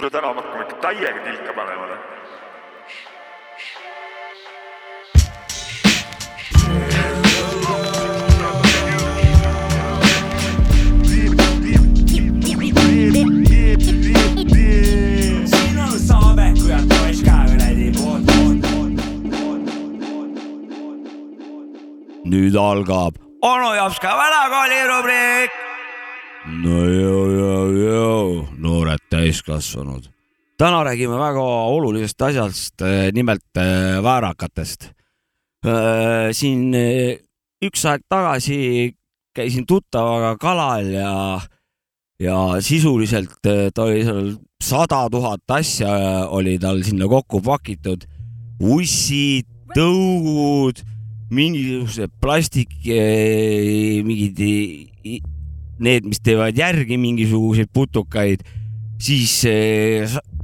tule täna me hakkame ikka täiega tilka panema. nüüd algab onu Jopska vanakooli rubriik. no joo, joo, noored täiskasvanud. täna räägime väga olulisest asjast, eh, nimelt eh, väärakatest. Eh, siin üks aeg tagasi käisin tuttavaga kalal ja, ja sisuliselt ta oli seal sada tuhat asja oli tal sinna kokku pakitud. ussid, tõugud mingisugused plastik, mingid, need, mis teevad järgi mingisuguseid putukaid, siis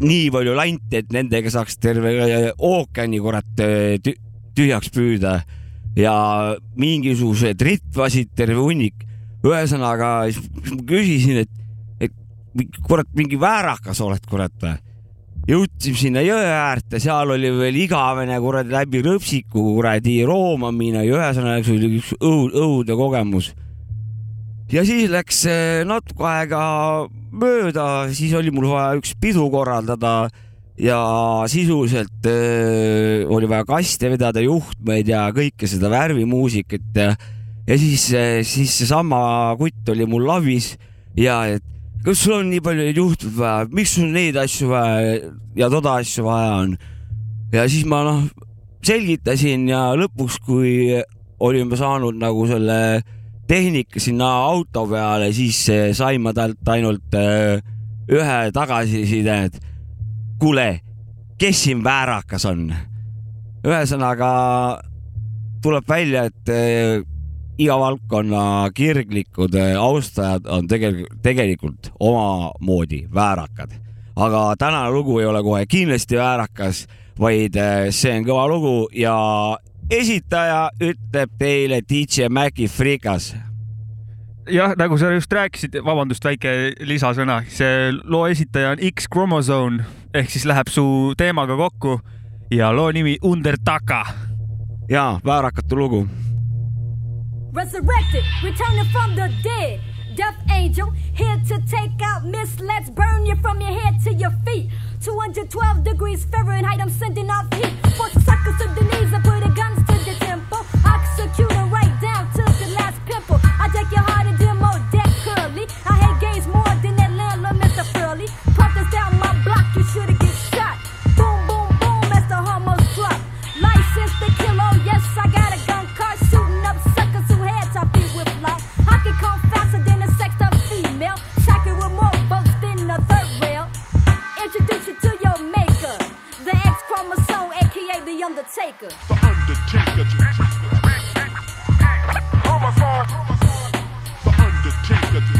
nii palju lante, et nendega saaks terve ookeani kurat tühjaks püüda ja mingisugused ritvasid terve hunnik. ühesõnaga, siis ma küsisin, et, et kurat, mingi väärakas oled, kurat või? jõudsime sinna jõe äärde, seal oli veel igavene kuradi läbi rõpsiku kuradi roomamine ja ühesõnaga see oli üks õud, õudne kogemus. ja siis läks natuke aega mööda, siis oli mul vaja üks pidu korraldada ja sisuliselt öö, oli vaja kaste vedada, juhtmeid ja kõike seda värvimuusikat ja, ja siis, siis seesama kutt oli mul lavis ja et kas sul on nii palju neid juhtumeid vaja, miks sul neid asju vaja ja toda asju vaja on? ja siis ma noh, selgitasin ja lõpuks, kui olime saanud nagu selle tehnika sinna auto peale, siis sain ma talt ainult ühe tagasiside, et kuule, kes siin väärakas on? ühesõnaga tuleb välja, et iga valdkonna kirglikud austajad on tegelikult, tegelikult omamoodi väärakad. aga tänane lugu ei ole kohe kindlasti väärakas, vaid see on kõva lugu ja esitaja ütleb teile DJ Maci Frikas jah, nagu sa just rääkisid, vabandust, väike lisasõna, see loo esitaja on X-Chromosome ehk siis läheb su teemaga kokku ja loo nimi Undertaka. ja väärakate lugu resurrected, returning from the dead. Death angel, here to take out miss. Let's burn you from your head to your feet. 212 degrees Fahrenheit, I'm sending off heat. Force suckers to the knees and put the guns to the temple. Execute them right down to the last pimple. I take your heart and demo deck curly. I hate gays more than that landlord, Mr. Furley. Practice down my block, you should've get shot. Boom, boom, boom, as the homos drop. License to kill, oh yes, I got a gun car shooting up suckers who heads I beat with fly. I can come faster the Undertaker. The Undertaker. The Undertaker.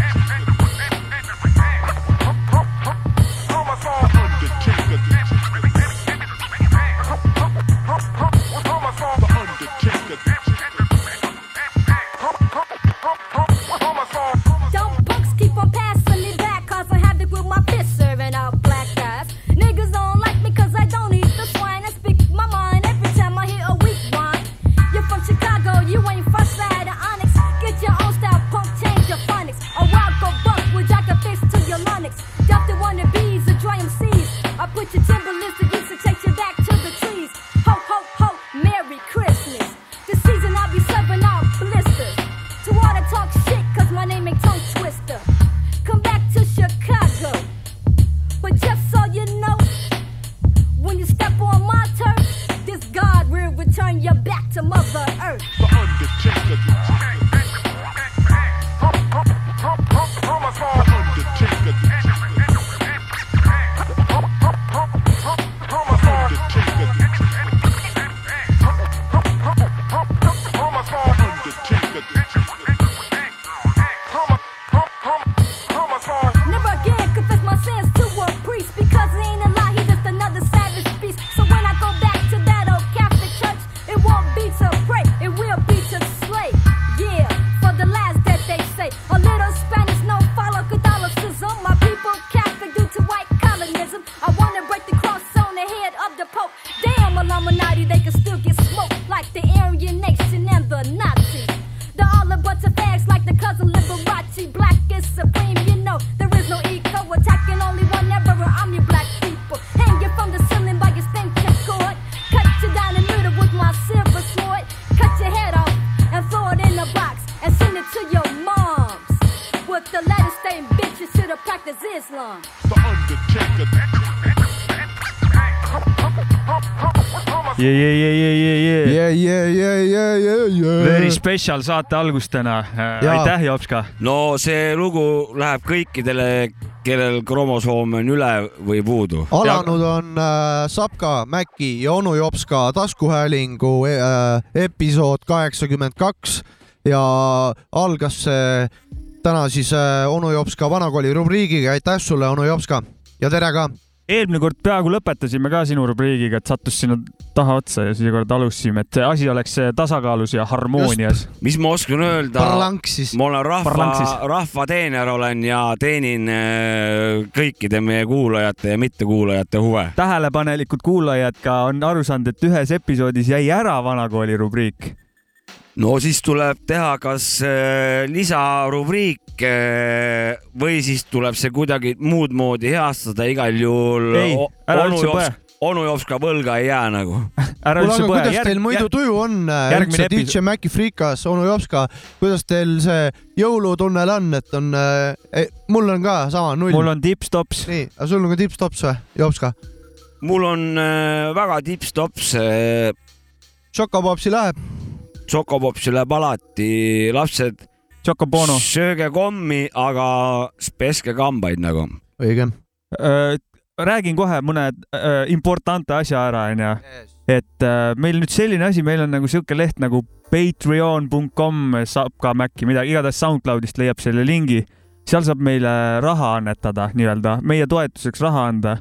Special saate algus täna. Jaa. aitäh, Jopska. no see lugu läheb kõikidele, kellel kromosoome on üle või puudu. alanud on äh, Sapka, Mäki ja onu Jopska taskuhäälingu äh, episood kaheksakümmend kaks ja algas see täna siis äh, onu Jopska vanakooli rubriigiga. aitäh sulle, onu Jopska ja tere ka. Eelmine kord peaaegu lõpetasime ka sinu rubriigiga, et sattus sinna tahaotsa ja seekord alustasime, et see asi oleks tasakaalus ja harmoonias. mis ma oskan öelda? ma olen rahva rahvateener olen ja teenin äh, kõikide meie kuulajate ja mittekuulajate huve. tähelepanelikud kuulajad ka on aru saanud, et ühes episoodis jäi ära vanakooli rubriik. no siis tuleb teha kas äh, lisarubriik äh, või siis tuleb see kuidagi muud moodi heastada, igal juhul Ei, onu üldse Jops- põe. onu Jopska võlga ei jää nagu. ära üldse põe. kuidas teil muidu tuju on? üldse DJ Maci Freekas, onu Jopska, kuidas teil see jõulutunnel on, et on äh,, mul on ka sama null. mul on tipp-stops. nii, aga sul on ka tipp-stops või, Jopska? mul on äh, väga tipp-stops äh,, Chocopopsi läheb, Chocopopsi läheb alati, lapsed, Chocobono. sööge kommi, aga peske kambaid nagu. õige. räägin kohe mõne importante asja ära, onju. et meil nüüd selline asi, meil on nagu sihuke leht nagu patreon.com saab ka Maci midagi, igatahes SoundCloudist leiab selle lingi. seal saab meile raha annetada nii-öelda, meie toetuseks raha anda.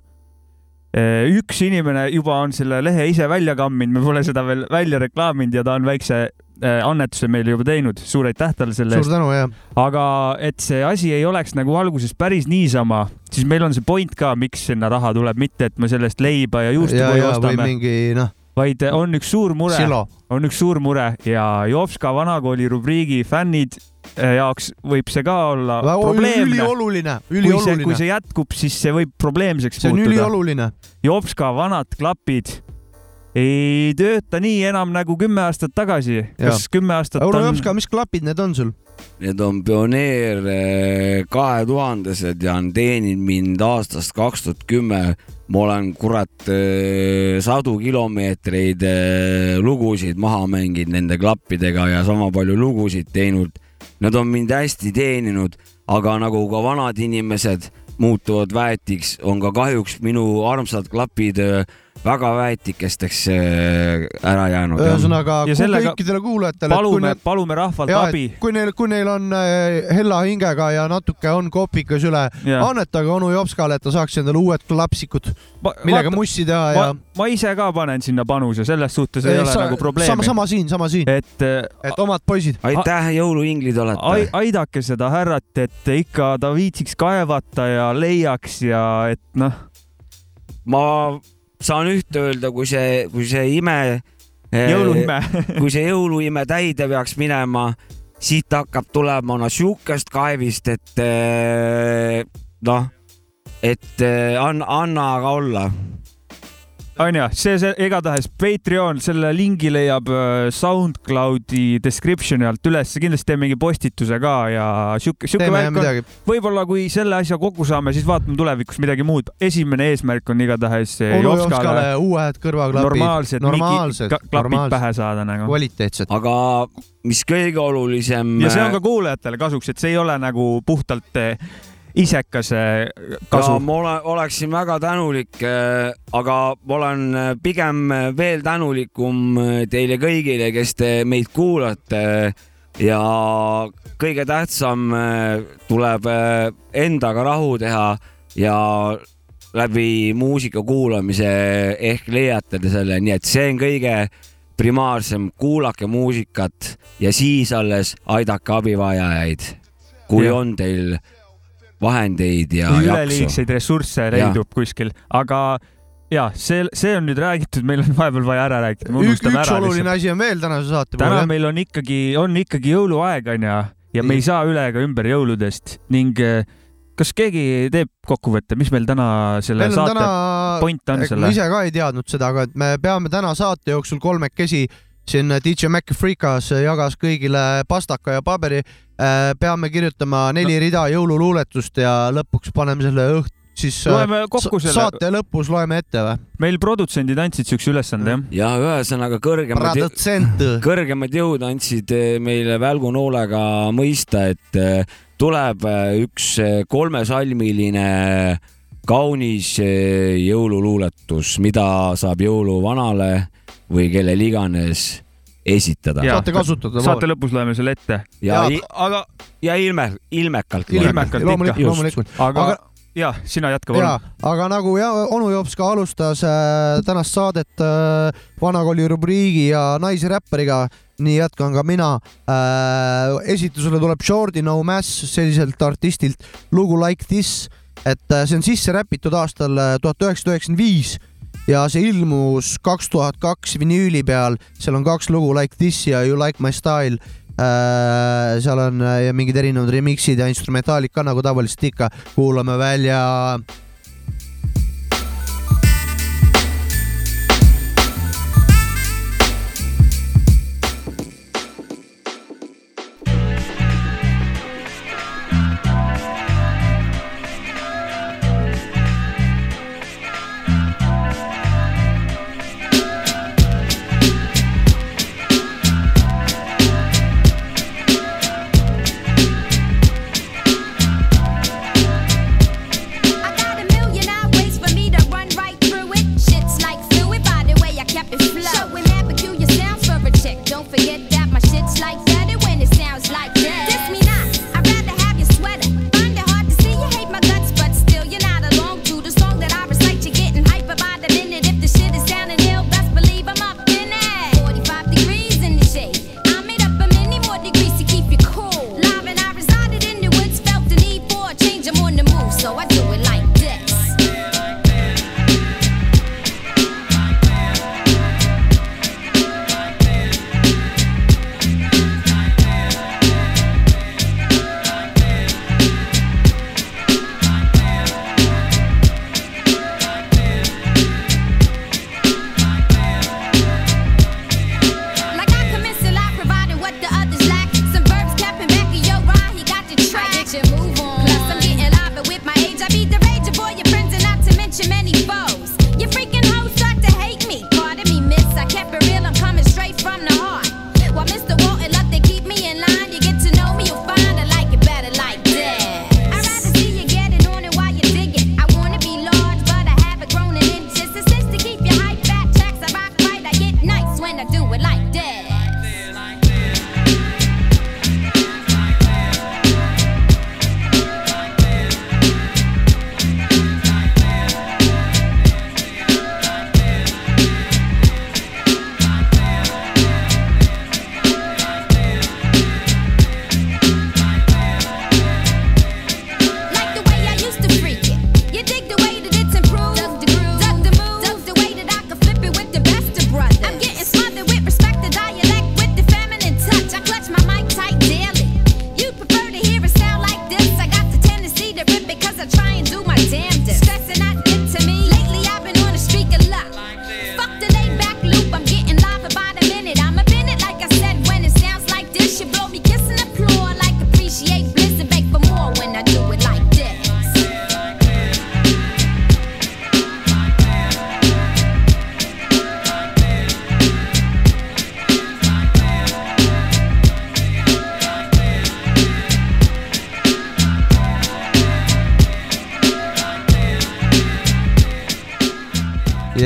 Üks inimene juba on selle lehe ise välja kamminud, me pole seda veel välja reklaaminud ja ta on väikse äh, annetuse meile juba teinud, suur aitäh talle selle eest. suur. tänu ja aga et see asi ei oleks nagu alguses päris niisama, siis meil on see point ka, miks sinna raha tuleb, mitte et me sellest leiba ja ja, juustupuu ja või ostame, mingi noh, vaid on üks suur mure, on üks suur mure ja Jopska vanakooli rubriigi fännid jaoks võib see ka olla probleemne. ülioluline, kui see, kui ülioluline. see jätkub, siis see võib probleemseks see on muutuda. ülioluline. Jopska vanad klapid ei tööta nii enam nagu kümme aastat tagasi. kas kümme aastat Euro on Jopska, mis klapid need on sul? Need on pioneer eh, kahe tuhandesed ja on teeninud mind aastast kaks tuhat kümme. ma olen kurat eh, sadu kilomeetreid eh, lugusid maha mänginud nende klappidega ja sama palju lugusid teinud. Nad on mind hästi teeninud, aga nagu ka vanad inimesed muutuvad väetiks, on ka kahjuks minu armsad klapid eh, väga väetikesteks eh, ära jäänud. ühesõnaga kõikidele kuulajatele, palume palume rahvalt ja, abi. kui neil, kui neil on äh, hella hingega ja natuke on kopikas üle, annetage onu Jopskale, et ta saaks endale uued klapsikud, millega mussi teha ja ma, ise ka panen sinna panuse, selles suhtes ei Eh, ole sa- nagu probleemi sama, sama siin, sama siin, et äh, et omad poisid. aitäh, jõuluinglid ai, olete. aidake seda härrat, et ikka ta viitsiks kaevata ja leiaks ja et noh, ma saan ühte öelda, kui see, kui see ime. jõuluime. kui see jõuluime täide peaks minema, siit hakkab tulema no siukest kaevist, et eh, noh, et eh, anna, anna aga olla. onju, see, see igatahes Patreon, selle lingi leiab äh, SoundCloudi description'i alt üles, kindlasti teeme mingi postituse ka ja sihuke, sihuke värk on. võib-olla kui selle asja kokku saame, siis vaatame tulevikus midagi muud. esimene eesmärk on igatahes Jopskale uued kõrvaklapid, normaalsed, normaalsed klapid normaalsed. pähe saada nagu. kvaliteetsed. aga mis kõige olulisem. ja see on ka kuulajatele kasuks, et see ei ole nagu puhtalt isekas eh, kasu ja. ma ole, oleksin väga tänulik, aga ma olen äh, pigem veel tänulikum äh, teile kõigile, kes te meid kuulate ja kõige tähtsam äh, tuleb äh, endaga rahu teha ja läbi muusika kuulamise ehk leiate te selle, nii et see on kõige primaarsem, kuulake muusikat ja siis alles aidake abivajajaid, kui Jah. on teil vahendeid ja üleliigseid ressursse leidub kuskil, aga ja see, see on nüüd räägitud, meil on vahepeal vaja ära rääkida, me üks, üks ära oluline lihtsalt. asi on veel tänase saate täna puhul. meil on ikkagi, on ikkagi jõuluaeg onju ja me Nii. ei saa üle ega ümber jõuludest ning eh, kas keegi teeb kokkuvõtte, mis meil täna selle meil saate täna, point on ma selle? ise ka ei teadnud seda, aga et me peame täna saate jooksul kolmekesi siin DJ Mac Freekas jagas kõigile pastaka ja paberi. peame kirjutama neli no. rida jõululuuletust ja lõpuks paneme selle õht-, siis loeme äh, kokku sa- selle, saate lõpus loeme ette või? meil produtsendid andsid siukse ülesande jah. ja ühesõnaga kõrgemad, produtsent. kõrgemad jõud andsid eh, meile välgunoolega mõista, et tuleb üks kolmesalmiline kaunis jõululuuletus, mida saab jõuluvanale või kellele iganes esitada. Saate kasutada. saate lõpus loeme selle ette. ja, ja, aga, ja ilme, ilmekalt. Ilmekalt ikka. loomulikult, aga, Aga- aga... ja sina jätka ja palun., aga nagu ja onu Jops ka alustas äh, tänast saadet äh, vanakooli rubriigi ja naisräppariga, nii jätkan ka mina äh,. esitusele tuleb Shorty No Mass selliselt artistilt lugu Like This, et äh, see on sisse räpitud aastal äh, tuhat üheksasada üheksakümmend viis ja see ilmus kaks tuhat kaks vinüüli peal, seal on kaks lugu Like This ja You Like My Style äh,. seal on äh, mingid erinevad remix'id ja instrumentaalid ka nagu tavaliselt ikka, kuulame välja I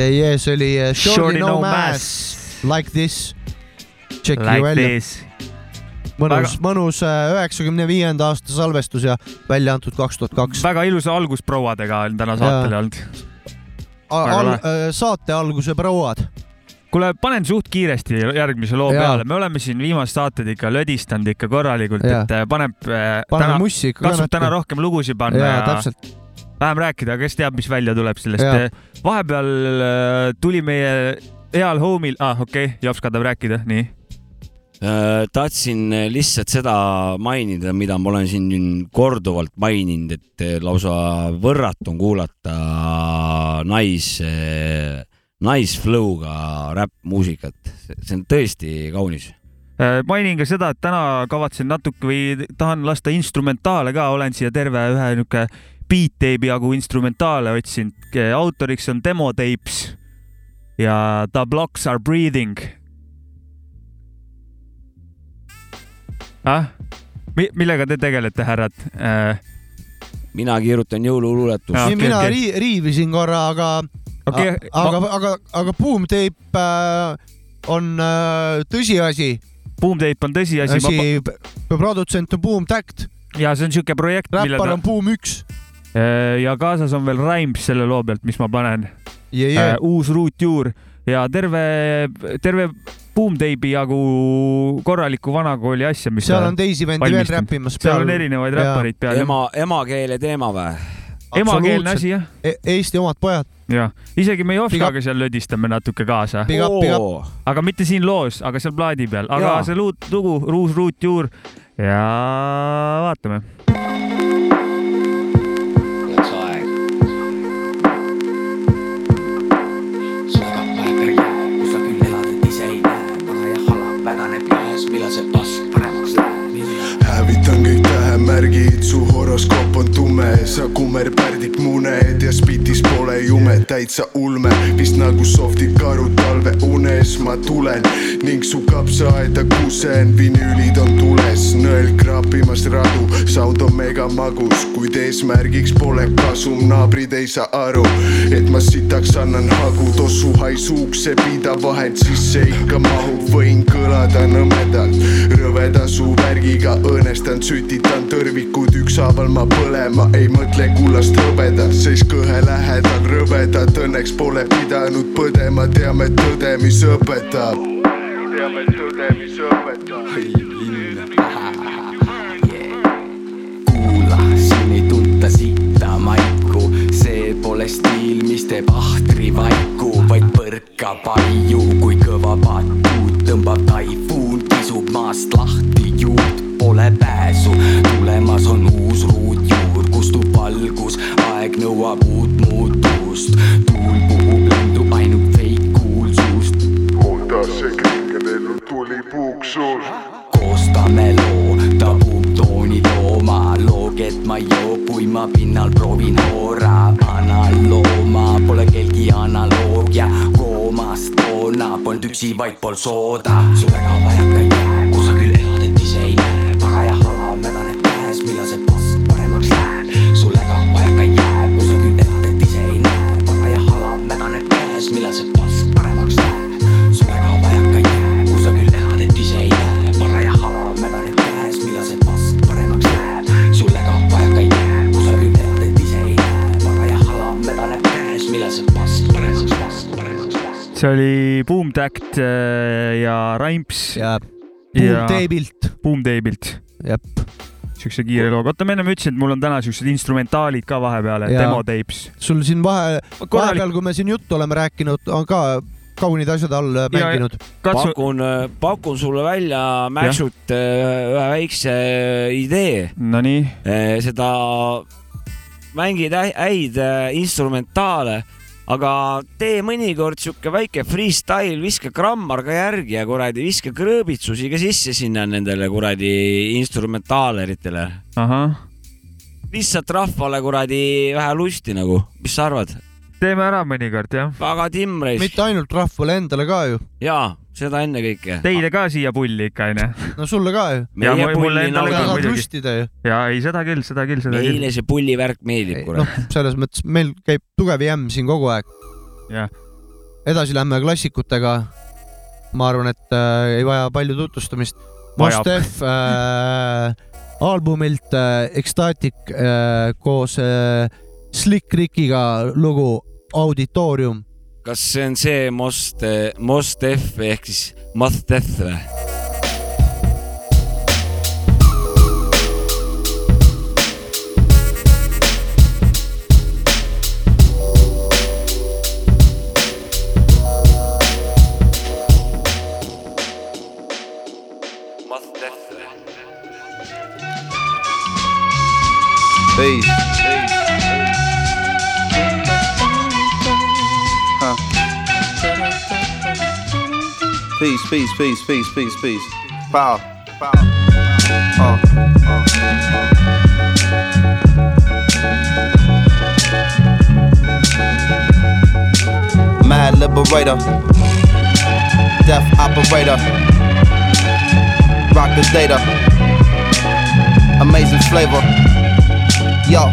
ja, ja see oli äh, Shorty No No Mass, Like This. tšekki Like välja, mõnus, mõnus äh, üheksakümne viienda aasta salvestus ja välja antud kaks tuhat kaks. väga ilusa algusprouadega on täna saatel olnud. Al äh, saate alguse prouad. kuule, panen suht kiiresti järgmise loo Jaa. peale, me oleme siin viimased saated ikka lödistanud ikka korralikult, et äh, paneb paneme mussi ikka katsub täna rohkem lugusid panna jaa, ja, täpselt. Vähem rääkida, kes teab, mis välja tuleb sellest vahepeal äh, tuli meie heal homil, ah, okei okay,, Jops tahab rääkida, nii. Äh, tahtsin lihtsalt seda mainida, mida ma olen siin korduvalt maininud, et lausa võrratu on kuulata nais, naisflow'ga räppmuusikat, see on tõesti kaunis. Äh, mainin ka seda, et täna kavatsen natuke või tahan lasta instrumentaale ka, olen siia terve ühe niuke Beat Tape'i jagu instrumentaale otsinud, autoriks on Demo Tapes ja The Blocks Are Breathing. ah, millega te tegelete, härrad äh,? mina kirjutan nii okei, mina okei. rii- riivisin korra, aga A- aga, aga, aga Boom Tape äh, on äh, tõsiasi, Boom Tape on tõsiasi, asi, produtsent on Boom Tact, ja see on siuke projekt, mille räppar ta on Boom üks. Ja kaasas on veel Rhymes selle loo pealt, mis ma panen Yeah, yeah. yeah.. uus ruutjuur ja terve, terve Boom Tape'i jagu korralikku vanakooli asja, mis seal on teisi vendi veel räppimas seal on erinevaid räppareid peal. ema, emakeele teema või? emakeelne asi jah, e. Eesti omad pojad, jah, isegi me Big Jovskaga seal lödistame natuke kaasa, aga mitte siin loos, aga seal plaadi peal, aga Jaa. see luut-, lugu, uus ruutjuur ja vaatame. Millal see pask paremaks läheb. hävitan tähemärgid, su horoskoop on tume, sa kummerpärdik muned ja spitis pole jume, täitsa ulme, vist nagu softid karud talveunes ma tulen ning su kapsaaeda kusen, vinüülid on tules, nõel kraapimas radu, sound on mega magus, kuid eesmärgiks pole kasum, naabrid ei saa aru, et ma sitaks annan hagu, tossu haisuuks see pida vahet sisse ikka mahub, võin kõlada nõmedalt, rõveda su värgiga. Õõnestan, sütitan tõrvikud ükshaaval ma põlema, ei mõtle kullast hõbeda, seis kõhe lähedal rõvedad, õnneks pole pidanud põdema, teame tõde, mis õpetab. teame tõde, mis õpetab. kuula, siin ei tunta sitta maiku, see pole stiil, mis teeb ahtri vaiku, vaid põrkab aiu, kui kõva patuut tõmbab taifuun, kisub maast lahti juurt, pole pääsu, tulemas on uus ruutjuur, kustub valgus, aeg nõuab uut muutust, tuul puhub lendu ainult feikuulsust, oota, see kringelelu tuli puuksul. koostame loo, ta puhub tooni looma, looget ma ei joo, kui ma pinnal proovin hoora, analooma, pole kelgi analoogia, koomas toona. Polnud üksi, vaid pol sooda, su väga vajaka ei jää, see oli Boom Tact äh, ja Rhymes ja Boom Tape'ilt, Boom Tape'ilt. jep. siukse kiire looga, oota, ma enne ütlesin, et mul on täna siuksed instrumentaalid ka vahepeal, demo tapes. sul siin vahe, vahepeal, kui me siin juttu oleme rääkinud, on ka kaunid asjad all äh, mänginud. katsu, pakun, pakun sulle välja, Mäksut ühe väikse idee, nonii, seda mängid hä- häid äh, instrumentaale, aga tee mõnikord sihuke väike freestyle, viska grammar ka järgi ja kuradi viska krõõbitsusi ka sisse sinna nendele kuradi instrumentaaleritele. lihtsalt rahvale kuradi vähe lusti nagu, mis sa arvad? teeme ära mõnikord jah. väga timreis mitte ainult rahvale endale ka ju, ja seda ennekõike. Teile ka siia pulli ikka onju. no sulle ka ju. Ja mulle endale ka muidugi. ja ei, seda küll, seda küll, seda küll. meile see pullivärk meeldib, noh kurat., selles mõttes meil käib tugev jämm siin kogu aeg. Jah. edasi lähme klassikutega. ma arvan, et äh, ei vaja palju tutvustamist. Mostef äh, albumilt äh, Ecstatic äh, koos äh, Slick Rickiga lugu Auditoorium. Kas see on see Most, Most F ehk siis Must Death või? Must Peace, peace, peace, peace, peace, peace. Power. Power. Mad liberator, deaf operator, rock the data, amazing flavor. Yo,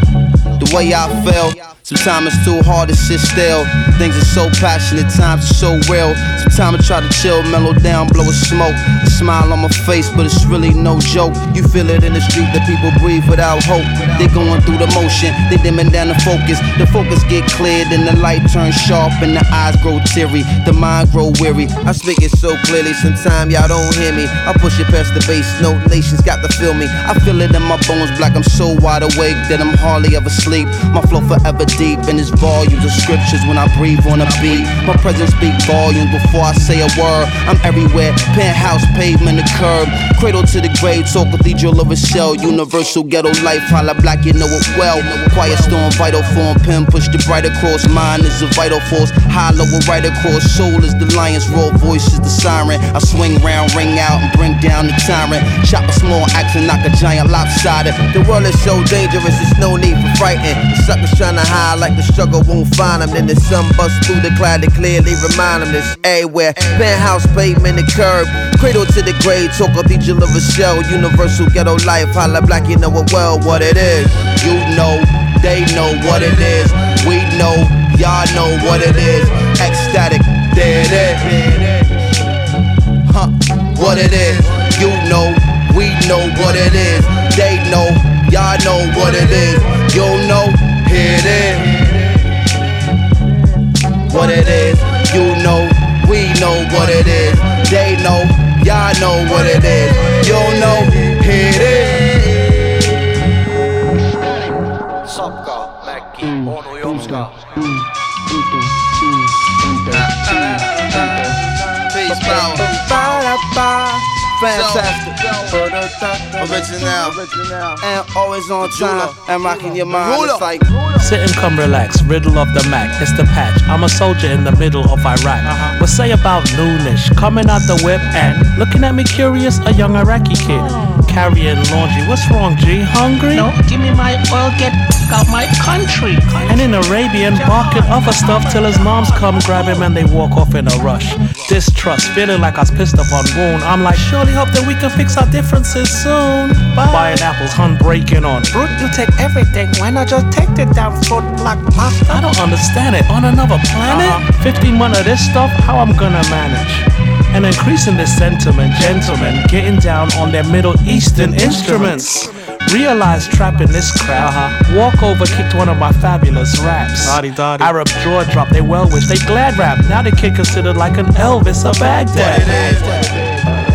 the way I feel. Sometimes it's too hard to sit still. Things are so passionate, times are so real. Sometimes I try to chill, mellow down, blow a smoke. A smile on my face, but it's really no joke. You feel it in the street that people breathe without hope. They're going through the motion, they dimming down the focus. The focus get cleared and the light turns sharp and the eyes grow teary. The mind grow weary. I speak it so clearly, sometimes y'all don't hear me. I push it past the base, no nations got to feel me. I feel it in my bones, black. I'm so wide awake that I'm hardly ever sleep. My flow forever deep in its volumes of scriptures when I breathe on a beat. My presence speak volumes before I say a word. I'm everywhere, penthouse, pavement, the curb. Cradle to the grave, talk cathedral of a shell. Universal ghetto life, holla black, you know it well. Quiet storm, vital form, pen push the bright across. Mind is a vital force, hollow a right across. Soul is the lion's raw voice is the siren. I swing round, ring out, and bring down the tyrant. Chop a small axe and knock a giant lopsided. The world is so dangerous, there's no need for frightened. The suckers trying to hide like the struggle won't find them. Then the sun busts through the cloud to clearly remind them this everywhere. Penthouse, pavement, the curb. Cradle to the grave, talk cathedral of a shell. Universal ghetto life, holla black, you know it well what it is. You know, they know what it is. We know, y'all know what it is. Ecstatic, there it is. Huh, what it is. You know, we know what it is. They know, y'all know what it is. You know, here it is what it is. You know, we know what it is. They know, y'all know what it is. You know, Original. And always on time. And rocking your mind. It's like. Sit and come relax, riddle of the Mac, it's the patch. I'm a soldier in the middle of Iraq. Uh-huh. What say about noonish, coming out the whip and looking at me curious, a young Iraqi kid. Carrying laundry, what's wrong, G? Hungry? No, give me my oil, get out my country. And in Arabian, barking other stuff till his moms come grab him and they walk off in a rush. Distrust, feeling like I was pissed up on wound. I'm like, surely hope that we can fix our differences soon. Buying apples, hun breaking on. Brute, you take everything. Why not just take the damn fruit black pasta? I don't understand it. On another planet? Uh-huh. 15 months of this stuff, how I'm gonna manage? And increasing this sentiment, gentlemen, getting down on their Middle Eastern instruments. Realize trapping this crowd. Walk over, kicked one of my fabulous raps. Arab jaw drop, they well wish, they glad rap. Now the kid considered like an Elvis of Baghdad.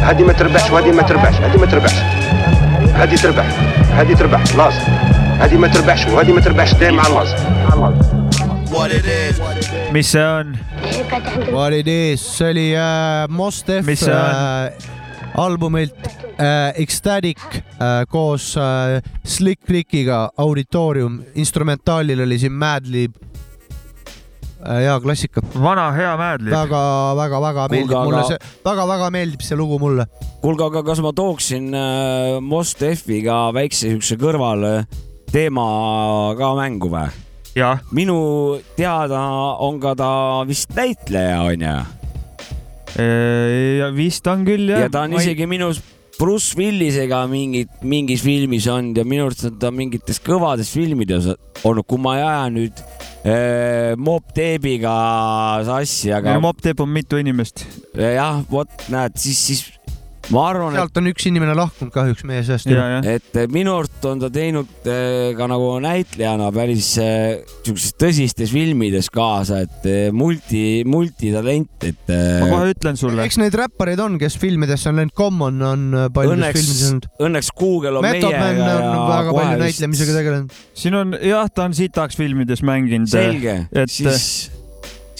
هذه ما تربحش وهذه ما تربحش هذه ما تربحش هذه تربح هذه تربح لازم هذه ما تربحش وهذه ما تربحش دايما على لازم What it is. Mis see on? What it is, see oli äh, Mos Def äh, albumilt äh, Ecstatic äh, koos äh, Slick Rickiga Auditoorium, instrumentaalil oli siin Madlib äh,. hea klassika. vana hea Madlib. väga-väga-väga meeldib Kuulge, mulle aga- see, väga-väga meeldib see lugu mulle. kuulge, aga kas ma tooksin äh, Mos Defiga väikse siukse kõrvalteema ka mängu või? jah. minu teada on ka ta vist näitleja onju vist on küll jah. ja ta on isegi minu Bruce Willisega mingit, mingis filmis olnud ja minu arust on ta mingites kõvades filmides olnud, kui ma ei aja nüüd äh, Mob Deebiga sassi, aga Mob Deep on mitu inimest. jah, vot näed, siis, siis ma arvan, et sealt on üks inimene lahkunud kahjuks meie seast. et eh, minu arust on ta teinud eh, ka nagu näitlejana päris eh, siukses tõsistes filmides kaasa, et multi, multitalent, et ma kohe ütlen sulle. eks neid räppareid on, kes filmidesse on läinud, Common on paljudes filmides õnneks olnud., õnneks Google on Method Man meiega on ja väga palju vist- näitlemisega tegelenud. siin on jah, ta on sitaks filmides mänginud. selge, et siis,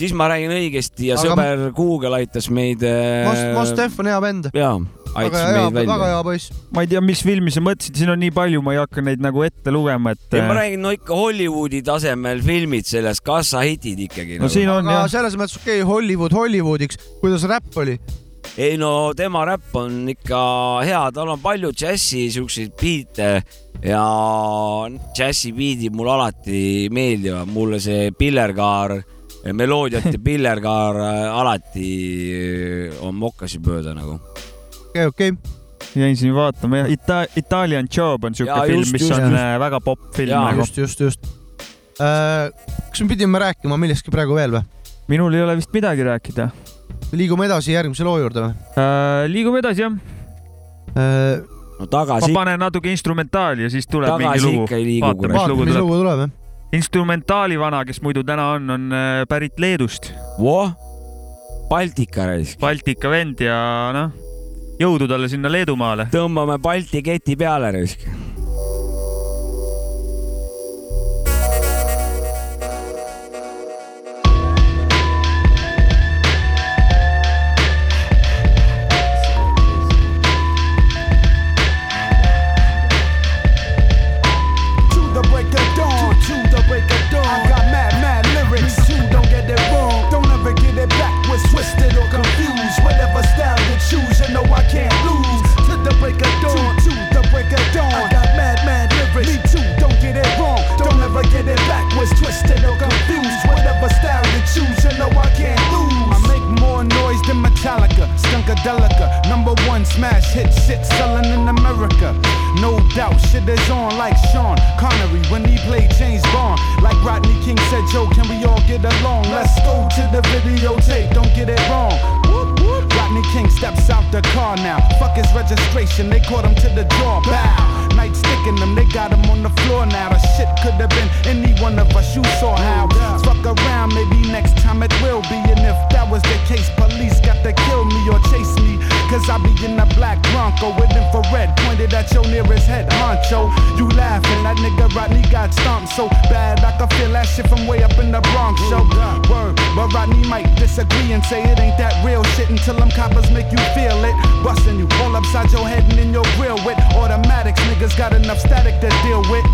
siis ma räägin õigesti ja Aga- sõber Google aitas meid. Mos, Mos Def on hea vend. jaa, väga aitas hea, meid väga välja. hea poiss. ma ei tea, mis filmi sa mõtlesid, siin on nii palju, ma ei hakka neid nagu ette lugema, et. ei, ma räägin, no ikka Hollywoodi tasemel filmid sellest, kassahitid ikkagi. no siin on aga jah, selles mõttes okei okay,, Hollywood Hollywoodiks, kuidas räpp oli? ei no tema räpp on ikka hea, tal on palju džässi siukseid biite ja džässi biidid mulle alati meeldivad, mulle see Pillerkaar meloodiat ja pillerkaar äh, alati äh, on mokkasid mööda nagu. okei okay,, okei okay jäin siin vaatama jah Ita, Italian Job on siuke film, mis just, on just. Äh, väga popp film. Nagu. just, just, just äh,. kas me pidime rääkima millestki praegu veel või? minul ei ole vist midagi rääkida. liigume edasi järgmise loo juurde või äh,? liigume edasi jah äh,. No tagasi... ma panen natuke instrumentaali ja siis tuleb mingi lugu. vaatame, mis lugu tuleb instrumentaali vana, kes muidu täna on, on äh, pärit Leedust. voh, Baltika raisk. Baltika vend ja noh, jõudu talle sinna Leedumaale. tõmbame Balti keti peale raisk got enough static to deal with.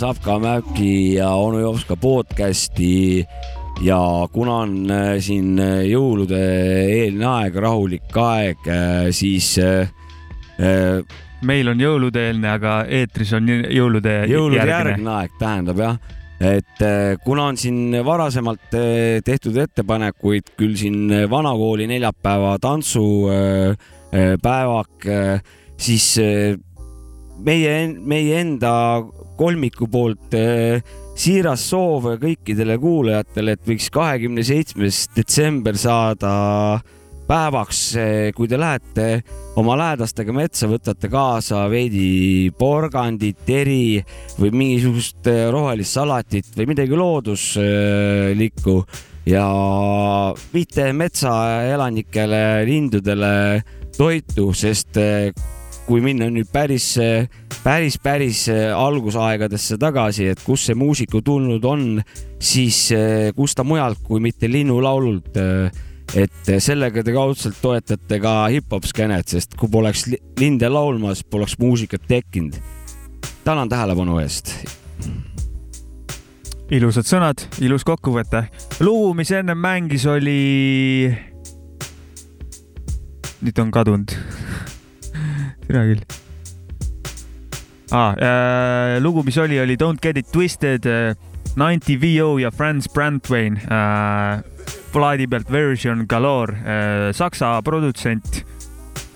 Savka Mäki ja onu Jopska podcasti. Ja kuna on äh, siin äh, jõulude eelne aeg, rahulik aeg, äh, siis meil on jõulude-eelne, aga eetris on jõulude jõulude järgne aeg, tähendab jah, et kuna on siin varasemalt tehtud ettepanekuid küll siin vanakooli neljapäeva tantsupäevak, siis meie, meie enda kolmiku poolt eh, siiras soov kõikidele kuulajatele, et võiks kahekümne seitsmes detsember saada päevaks, eh, kui te lähete oma lähedastega metsa, võtate kaasa veidi porgandit, teri või mingisugust eh, rohelist salatit või midagi looduslikku ja viite metsaelanikele, lindudele toitu, sest kui minna nüüd päris, päris, päris äh, algusaegadesse tagasi, et kust see muusika tulnud on, siis äh, kust ta mujalt kui mitte linnulaulult. et sellega te kaudselt toetate ka hip-hop skeenet, sest kui poleks li- linde laulmas, poleks muusikat tekkinud. tänan tähelepanu eest. ilusad sõnad, ilus kokkuvõte. lugu, mis ennem mängis, oli. nüüd on kadunud. Tere küll ah,. Äh, lugu, mis oli, oli Don't get it twisted äh,, 90 VO ja Franz Brandwein äh,. plaadi pealt version galore äh,, saksa produtsent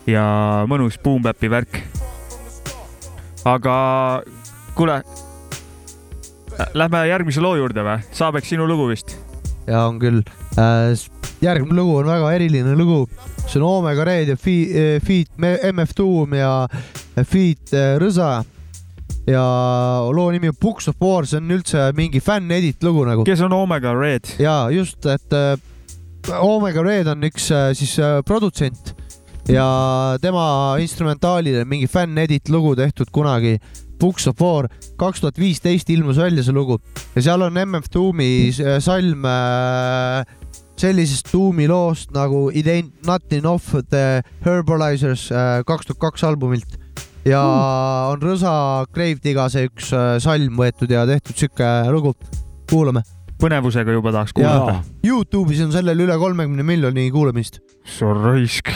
ja mõnus boom-bap'i värk. aga kuule, lähme järgmise loo juurde või? Saabek, sinu lugu vist? ja on küll. Järgmine lugu on väga eriline lugu, see on Omega Red ja Fi- Feat MF Doom ja Feat Rõsa. ja loo nimi on Books of War, see on üldse mingi fänn-edit lugu nagu. kes on Omega Red? ja just, et äh, Omega Red on üks äh, siis äh, produtsent ja tema instrumentaalile mingi fänn-edit lugu tehtud kunagi. Books of War, kaks tuhat viisteist ilmus välja see lugu ja seal on MF Doomi salm äh, sellisest Doomi loost nagu It ain't nothing of the Herbolizers äh, kaks tuhat kaks albumilt ja on Rõsa Gravedigase üks äh, salm võetud ja tehtud siuke lugu. kuulame. põnevusega juba tahaks kuulata. Youtube'is on sellel üle kolmekümne miljoni kuulamist. see on raisk.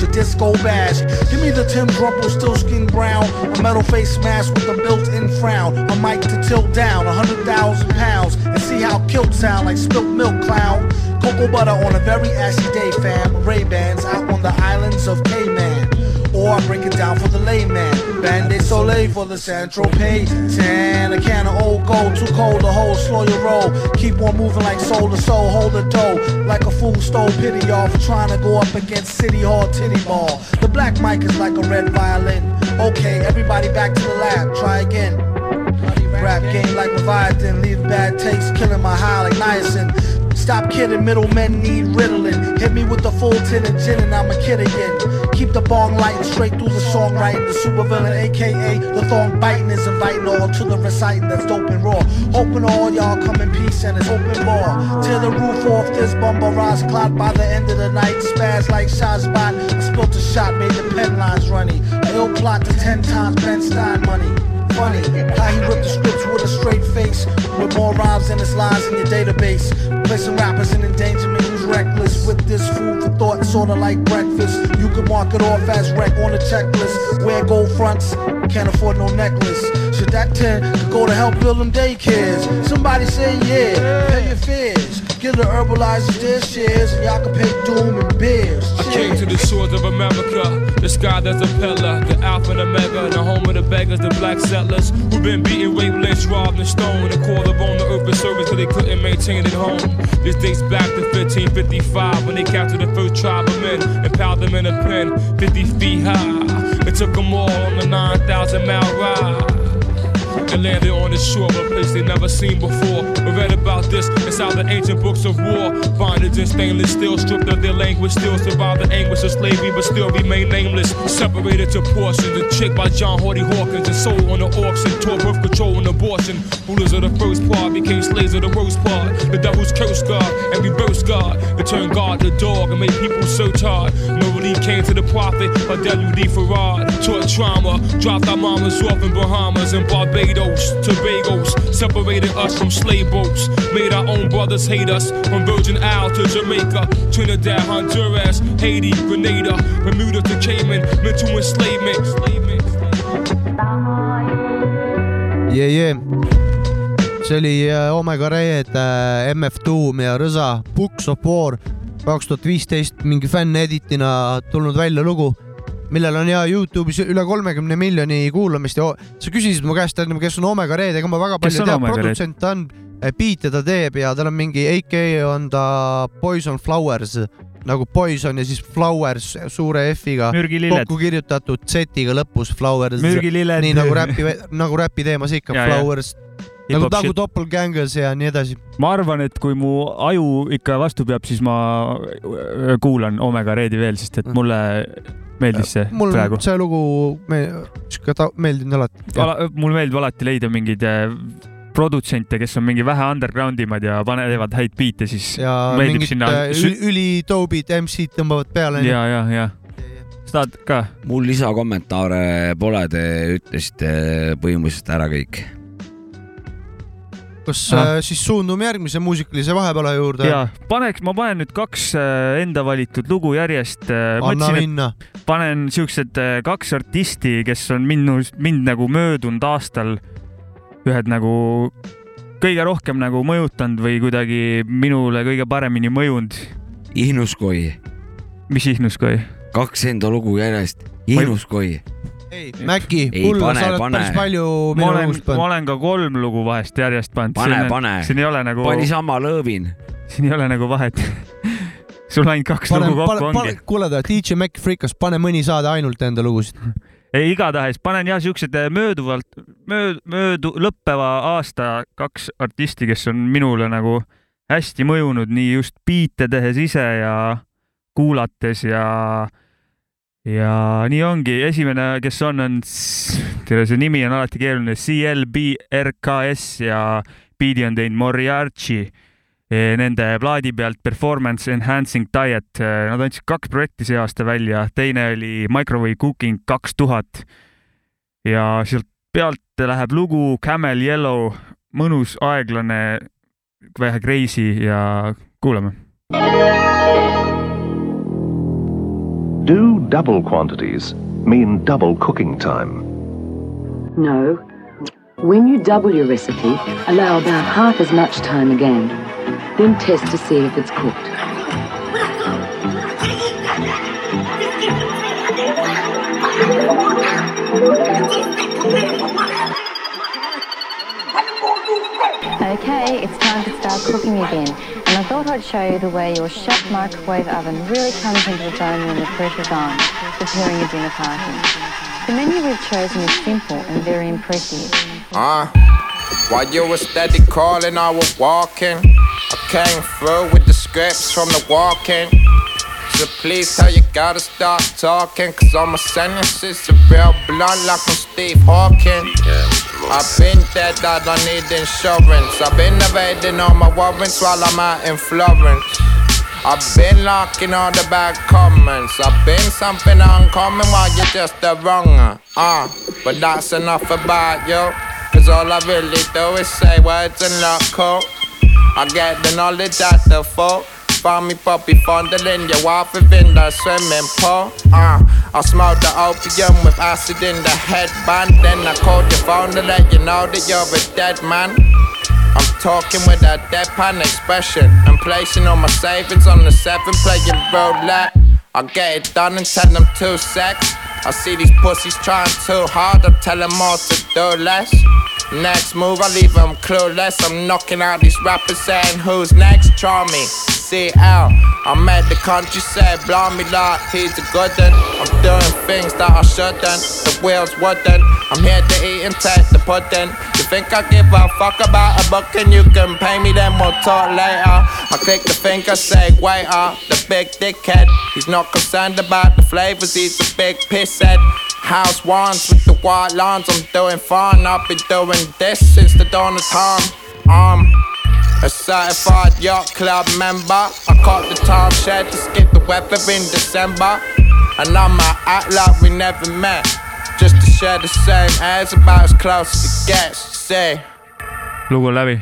Your disco bash. Give me the Tim Rumple still skin brown, a metal face mask with a built-in frown, a mic to tilt down a hundred thousand pounds, and see how kilt sound like spilt milk clown. Cocoa butter on a very ashy day, fam. Ray Bans out on the islands of Cayman. Or I break it down for the layman. Band-Aid Soleil for the Central Pay. Ten, a can of old gold, too cold to hold, slow your roll. Keep on moving like soul to soul, hold the dough. Like a fool stole pity y'all for trying to go up against City Hall Titty Ball. The black mic is like a red violin. Okay, everybody back to the lab, try again. Rap game like Leviathan, leave bad taste, killing my high like niacin. Stop kidding, middlemen need riddling. Hit me with the full tin of gin and I'm a kid again. Keep the bong lighting straight through the songwriting. The supervillain, aka the thong biting, is inviting all to the reciting that's dope and raw. Hoping all y'all come in peace and it's open bar. Tear the roof off this bumble rise cloud by the end of the night. Spaz like spilt a shot, made the pen lines runny. Ill plot to ten times Ben Stein money. Funny how he ripped the scripts with a straight face with more rhymes than his lines in your database. Placing rappers in endangerment who's reckless? With this food for thought sorta like breakfast. You could mark it off as wreck on the checklist. Wear gold fronts can't afford no necklace. Should that 10 could go to help build them daycares? Somebody say yeah pay your fears give the herbalizers their shares and y'all can pay doom and beers I came to the shores of America, the sky that's a pillar, the alpha and omega, the home of the beggars, the black settlers who've been beaten, raped, lynched, robbed, and stoned, and called upon the earth for service because they couldn't maintain it home. This dates back to 1555 when they captured the first tribe of men and piled them in a pen 50 feet high. It took them all on the 9,000 mile ride. And landed on the shore of a place they never seen before. We read about this inside the ancient books of war. Bondage in stainless steel, stripped of their language, still survive the anguish of slavery, but still remain nameless. Separated to portions, a chick by John Hardy Hawkins, and sold on the auction, tore birth control and abortion. Rulers of the first part became slaves of the worst part. The devil's curse God and reverse God. It turned God to dog and made people search hard. No relief came to the prophet or W.D. Farad. Taught trauma, dropped our mamas off in Bahamas and Barbados, Tobagos. Separated us from slave boats. Made our own brothers hate us. From Virgin Isle to Jamaica, Trinidad, Honduras, Haiti, Grenada, Bermuda to Cayman. Mental enslavement. jee-jee. see oli Omega Red, MF Doom ja Rõsa Books of War kaks tuhat viisteist mingi fänn-editina tulnud välja lugu, millel on ja Youtube'is üle kolmekümne miljoni kuulamist ja sa küsisid mu käest, kes on Omega Red, ega ma väga palju ei tea, produtsent ta on, biite ta teeb ja tal on mingi AK on ta Poison Flowers nagu Poison ja siis Flowers suure F-iga kokku kirjutatud Z-iga lõpus Flowers. Nii nagu räpi, nagu räpi teemas ikka Ja, ja. Flowers Hip-hop nagu shit. Doppelgangers ja nii edasi. ma arvan, et kui mu aju ikka vastu peab, siis ma äh, kuulan Omega Redi veel, sest et mulle meeldis see mul praegu. see lugu me- sihuke ta- meeldinud alati. mul meeldib alati leida mingeid äh, produtsente, kes on mingi vähe underground imad ja panevad häid biite, siis ja meeldib mingid sinna äh, sü- üli- ülitoobid MC-d tõmbavad peale. ja, ja, ja. tahad ka? mul lisakommentaare pole, te ütlesite põhimõtteliselt ära kõik. Kas äh, siis suundume järgmise muusikalise vahepala juurde? ja paneks, ma panen nüüd kaks äh, enda valitud lugu järjest. Anna minna. panen siuksed äh, kaks artisti, kes on minu, mind nagu möödunud aastal ühed nagu kõige rohkem nagu mõjutanud või kuidagi minule kõige paremini mõjunud. Ihnuskoi. mis Ihnuskoi? kaks enda lugu järjest. Ihnuskoi. Mäkki, Ei, kulla, pane, sa oled pane. päris palju ma minu olen lugust, ma pannud. olen ka kolm lugu vahest järjest pannud. pane, pane. siin ei ole nagu, pani sama lõõvin. siin ei ole nagu vahet. sul ainult kaks pane, lugu kokku pane, ongi pane, kuule, DJ Mac Freekas, pane mõni saade ainult enda lugusid. ei, igatahes panen jah siuksed äh, mööduvalt, mööd-, möödu, lõppeva aasta kaks artisti, kes on minule nagu hästi mõjunud nii just biite tehes ise ja kuulates ja, ja nii ongi. esimene, kes on, on, tere, see nimi on alati keeruline, CLBRKS ja biidi on teinud Moriarty eh, nende plaadi pealt Performance Enhancing Diet. Nad andsid kaks projekti see aasta välja, teine oli Microwave Cooking kaks tuhat ja sealt pealt läheb lugu Camel Yellow, mõnus, aeglane, vähe crazy ja kuulame. Do double quantities mean double cooking time? No. When you double your recipe, allow about half as much time again. Then test to see if it's cooked. Okay, it's time to start cooking again. And I thought I'd show you the way your chef microwave oven really comes into its own when the pressure's on, preparing a dinner party. The menu we've chosen is simple and very impressive. Uh, while you were steady calling, I was walking. I came through with the scripts from the walking. So please tell you gotta start talking, cause all my sentences are real blunt like I'm Steve Hawking. I've been dead, I don't need insurance. I've been evading all my warrants while I'm out in Florence. I've been locking all the bad comments. I've been something uncommon while you're just a wronger. Uh, but that's enough about you. Cause all I really do is say words and look cool. I get the knowledge at the full. Found me puppy fondling your wife within the swimming pool. Uh, I smoked the opium with acid in the headband. Then I called your phone to let you know that you're a dead man. I'm talking with a deadpan expression I'm placing all my savings on the seven playing roulette. I get it done and tell them two sex. I see these pussies trying too hard, I tell them all to do less. Next move, I leave them clueless. I'm knocking out these rappers saying, Who's next? Try me. CL. I'm at the countryside, Blow me like he's a good one. I'm doing things that I shouldn't, the wheels wouldn't. I'm here to eat and take the pudding. You think I give a fuck about a book and you can pay me, then we'll talk later. I click the finger, say waiter, the big dickhead. He's not concerned about the flavors, he's a big pisshead. House wands with the white lines, I'm doing fine. I've been doing this since the dawn of time. Um, a certified yacht club member. I caught the time shed to skip the weather in December. And I'ma act like we never met. Just to share the same airs, about as close as it gets. Say. lugu on läbi.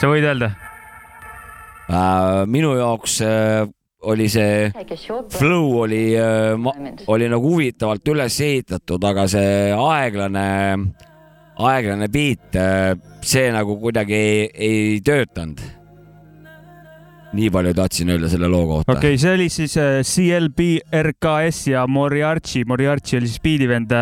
sa võid öelda? äh,. minu jaoks äh, oli see flow oli äh,, oli nagu huvitavalt üles ehitatud, aga see aeglane, aeglane beat, see nagu kuidagi ei, ei töötanud. nii palju tahtsin öelda selle loo kohta okei okay,, see oli siis äh, CLB, RKS ja Moriarty, Moriarty oli siis biidivend,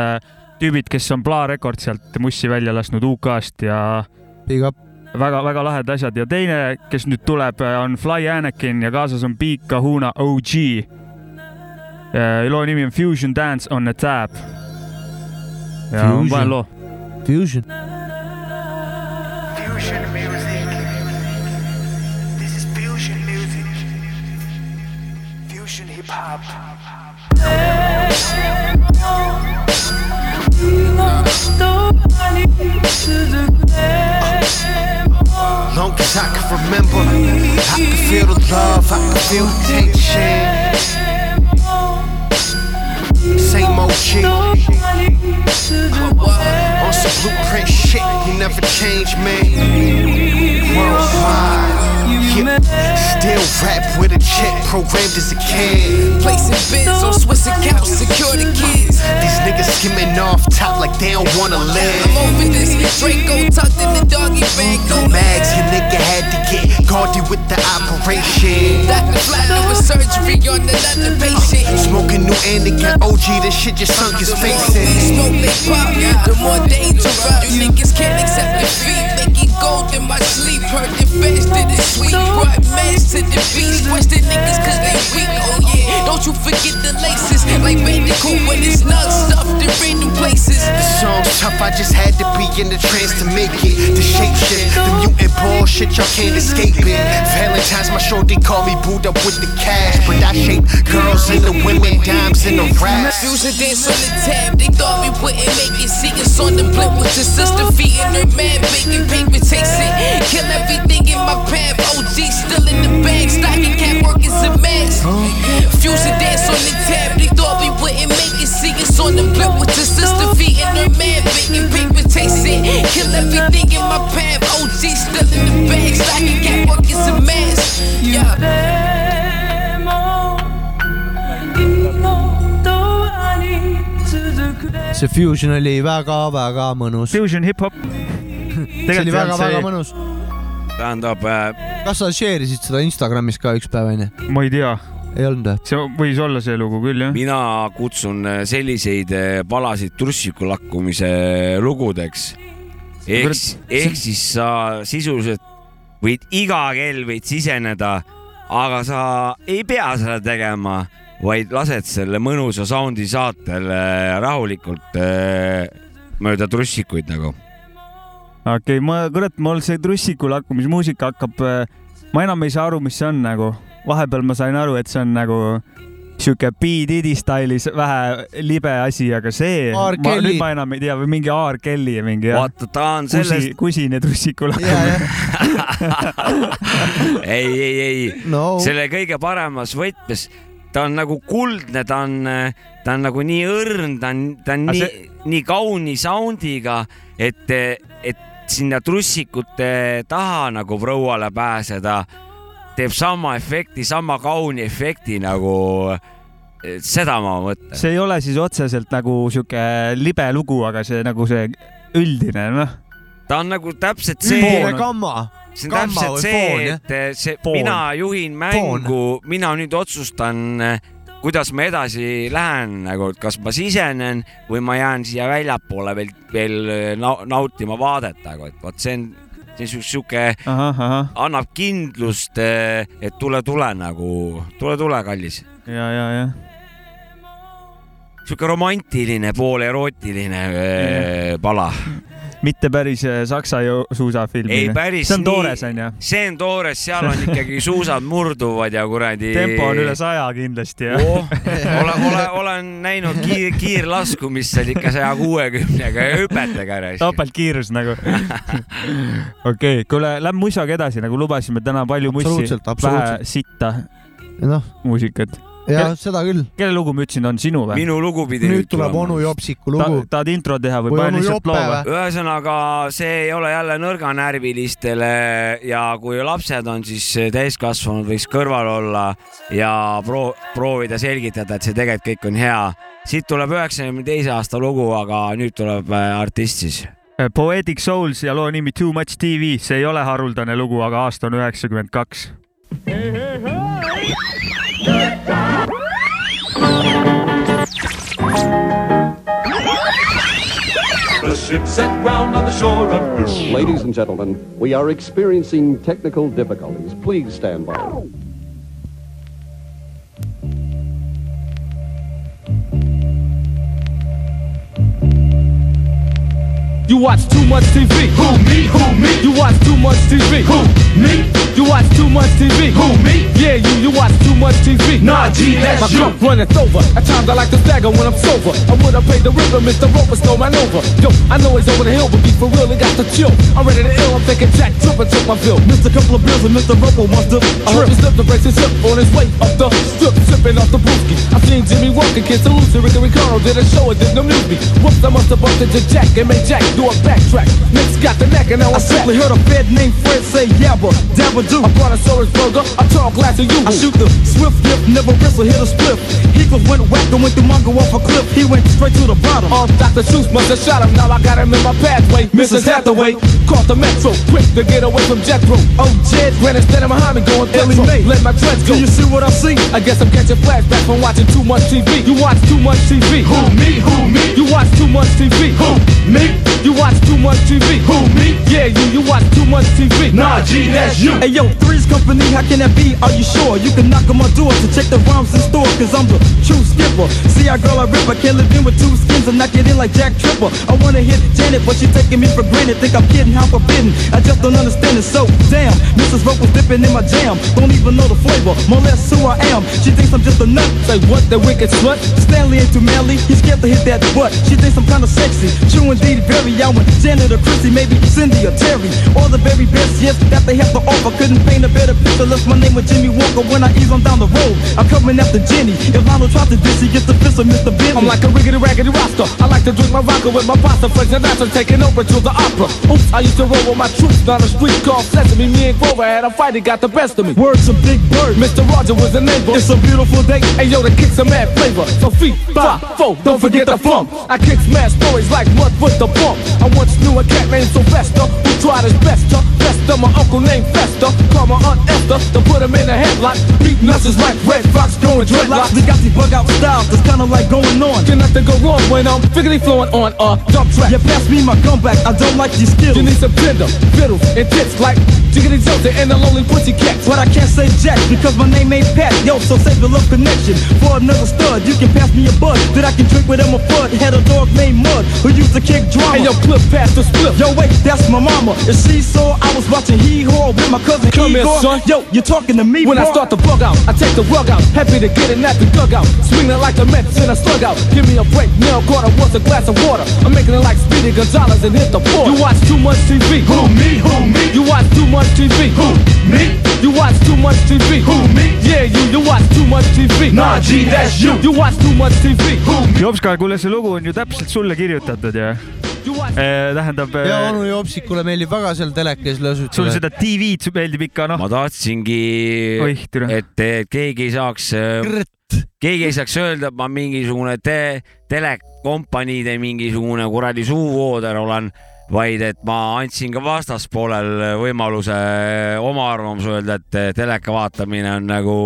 tüübid, kes on Bla Record sealt Mussi välja lasknud UK-st ja Big up. väga-väga lahedad asjad ja teine, kes nüüd tuleb, on Fly Anakin ja kaasas on Big Kahuna OG. loo nimi on Fusion Dance on a Tab. ja Fusion. panen loo. Fusion. Fusion music. This is fusion music. Fusion hip hop. Long as I can remember, I can feel the love, I can feel the tension. Same old OG. On some blueprint shit, you never change, man. Worldwide. Yeah. Still rap with a check programmed as a kid. Placing bids on Swiss accounts, secure the kids. These niggas skimming off top like they don't wanna live. I'm over this. Draco tucked in the doggy bag. No mags, your nigga had to get gaudy with the operation. Dr. Flatner with surgery on another patient. Uh, smoking new and it got OG, this shit just sunk his face in. Smoke they pop, the more dangerous. You niggas can't accept defeat. Making gold in my To the beach. Question niggas cause they weak. Oh yeah, don't you forget the laces. Like Bandicoot when it's nuts stuffed in random places. The song's tough, I just had to in the trance to make it. The shape shit, the mutant bullshit, y'all can't escape it. Valentine's, my shorty call me booed up with the cash. But I shape girls into women, dimes in the rap. Fusion dance on the tab, they thought we wouldn't make it. See us on the blimp with the sister feet in her man, baking paper takes it. Kill everything in my path. OG still in the bag, stocking cap work is a mess. Fusion dance on the tab, they thought we wouldn't make it. See us on the blimp with the sister feet in her man, baking paper chasing. Kill everything in my path. OG still in the bag, stocking cap work is a mess. Yeah. see Fusion oli väga-väga mõnus. Fusion hip-hop. see oli väga-väga mõnus. tähendab äh,, kas sa share isid seda Instagramis ka üks päev onju? ma ei tea. Ei olnud või? see võis olla see lugu küll jah. mina kutsun äh, selliseid äh, palasid trussiku lakkumise lugudeks. ehk, ehk siis sa sisuliselt võid iga kell võid siseneda, aga sa ei pea seda tegema, vaid lased selle mõnusa soundi saatel äh, rahulikult äh, mööda trussikuid nagu. okei okay,, ma kurat, mul see trussiku lakkumismuusika hakkab, ma enam ei saa aru, mis see on nagu. Vahepeal ma sain aru, et see on nagu sihuke B Diddy stailis vähe libe asi, aga see, ma nüüd ma enam ei tea või mingi R Kelly ja mingi jah. vaata, ta on kusi sellest,, kusine trussiku lakkumine. ei, ei, ei no. selle kõige paremas võtmes, ta on nagu kuldne, ta on, ta on nagu nii õrn, ta on, ta on Aga nii see-, nii kauni sound'iga, et, et sinna trussikute taha nagu prouale pääseda, teeb sama efekti, sama kauni efekti nagu, seda ma mõtlen. see ei ole siis otseselt nagu sihuke libe lugu, aga see nagu see üldine, noh. ta on nagu täpselt see üldine. gamma. see on Gamma täpselt see et see, Foon. mina juhin mängu, mina nüüd otsustan, kuidas ma edasi lähen nagu, et kas ma sisenen või ma jään siia väljapoole veel, veel nau- nautima vaadet nagu, et vot see see on sihuke, annab kindlust, et tule, tule nagu, tule, tule, kallis. ja, ja, jah. sihuke romantiline, pool erootiline äh, pala. Mitte päris äh, saksa ju- suusafilm. ei päris see on toores onju. see on toores, seal on ikkagi suusad murduvad ja kuradi. tempo on üle saja kindlasti jah oh,. olen, olen, olen näinud kiir, kiirlasku, mis on ikka saja kuuekümnega ja hüpetega. topeltkiirus nagu. okei, kuule, lähme mussaga edasi, nagu lubasime täna palju mussi, Absoluutselt, vähe sitta noh, muusikat. Ja seda küll. kelle lugu ma ütlesin, on sinu või? minu lugu pidi nüüd tuleb onu Jopsiku lugu. tahad intro teha või Või panen lihtsalt loo või? ühesõnaga, see ei ole jälle nõrganärvilistele ja kui lapsed on, siis täiskasvanud võiks kõrval olla ja pro-, proovida selgitada, et see tegelikult kõik on hea. siit tuleb üheksakümne teise aasta lugu, aga nüüd tuleb äh, artist siis. Poetic Souls ja loo nimi Too Much TV, see ei ole haruldane lugu, aga aasta on üheksakümmend kaks. The ship set round on the shore of Ladies and gentlemen, we are experiencing technical difficulties. Please stand by. You watch too much TV. Who me? Who me? You watch too much TV. Who me? You watch too much TV. Who me? Yeah, you you watch too much TV. Nah, G, that's My you. cup runneth over. At times I like to stagger when I'm sober. I would have paid the river, Mr. Roper stole my Nova. Yo, I know he's over the hill, but be for real, he got the chill. I'm ready to ill. I'm thinking Jack Tripper took my bill. Missed a couple of bills and Mr. Roper wants to I hope he slipped to brace his hip on his way up the strip, sipping off the brewski. I seen Jimmy walking, kids to Lucy, Ricky Ricardo did a show, it didn't amuse me. Whoops, I must have bumped into Jack and made Jack do a backtrack. Nicks got the neck and now I I'm simply heard a fed named Fred say Yeah, yabba, dabba do. I brought a Soros burger, a tall glass of you. I shoot the swift dip, never whistle, hit a split. Heathcliff went whack and went the Mongo off a cliff. He went straight to the bottom. Uh, Dr. Seuss must have shot him, now I got him in my pathway. Mrs. Hathaway caught the metro, quick to get away from Jethro. Oh, Jed, Granny standing behind me going Ellie. Mae. Let my dreads go. Do you see what I see? I guess I'm catching flashbacks from watching too much TV. You watch too much TV. Who me? Who me? You watch too much TV. Who me? You watch too much TV. Who me? Yeah, you you watch too much TV. Nah, G, that's you. Hey yo, Three's Company, how can that be? Are you sure? You can knock on my door to check the rhymes in store, cause I'm the true skipper. See, I girl, I rip, I can't live in with two skins knock it in like Jack Tripper. I wanna hit Janet, but she taking me for granted. Think I'm kidding, how forbidden. I just don't understand it, so damn. Mrs. Was dipping in my jam. Don't even know the flavor, more or less who I am. She thinks I'm just a nut. Say what, the wicked slut? Stanley ain't too manly, he's scared to hit that butt. She thinks I'm kinda sexy, true indeed, very. I want Janet or Chrissy, maybe Cindy or Terry. All the very best, yes, that they have to offer. Couldn't paint a better picture, left my name with Jimmy Walker when I ease on down the road. I'm coming after Jenny. If Lionel tries to diss, he gets the fist of Mr. Bentley. I'm like a riggedy raggedy roster. I like to drink my vodka with my pasta, friends and after taking over to the opera. Oops, I used to roll with my troops down the street called Sesame. Me and Grover had a fight, he got the best of me. Words of Big Bird. Mr. Roger was a neighbor. It's a beautiful day. Hey yo, the kicks some mad flavor. So feet, five, four, don't forget the funk. I kick smash stories like mud with the bump. I once knew a cat named Sylvester who tried his best to Fester. My uncle named Fester. Call my aunt Esther to put him in a headlock. Beat nuts like Red Fox going dreadlocks. We got these bug out styles that's kinda like going on. Can nothing go wrong when I'm figgity flowing on a dump track. You pass me my comeback, I don't like these skills. You need some tender, fiddles, and tits like Jiggity Jilted and the lonely pussy cat. But I can't say Jack because my name ain't Pat. Yo, so save the love connection for another stud. You can pass me a bud that I can drink with him a foot. Had a dog named Mud who used to kick drama. Hey yo, clip past the split. Yo, wait, that's my mama. If she saw I was watching Hee Haw with my cousin Come here, Igor. son. Yo, you talking to me, When I start to bug out, I take the rug out. Happy to get it at the dugout. Swinging like the Mets in a slug out. Give me a break, nail quarter was a glass of water. I'm making it like Speedy Gonzalez and hit the floor. You watch too much TV. Who me? Who me? You watch too much TV. Who me? You watch too much TV. Who me? Yeah, you you watch too much TV. Nah, G, that's you. You watch too much TV. Who me? Jopska, kuule, see lugu on ju täpselt sulle kirjutatud ju. tähendab, ja onu Jopsikule meeldib väga seal telekas lõsutada. sul seda TV-d meeldib ikka noh. ma tahtsingi et, et keegi ei saaks, keegi ei saaks öelda, et ma mingisugune te, telekompaniide mingisugune kuradi suuvooder olen, vaid et ma andsin ka vastaspoolel võimaluse oma arvamuse öelda, et teleka vaatamine on nagu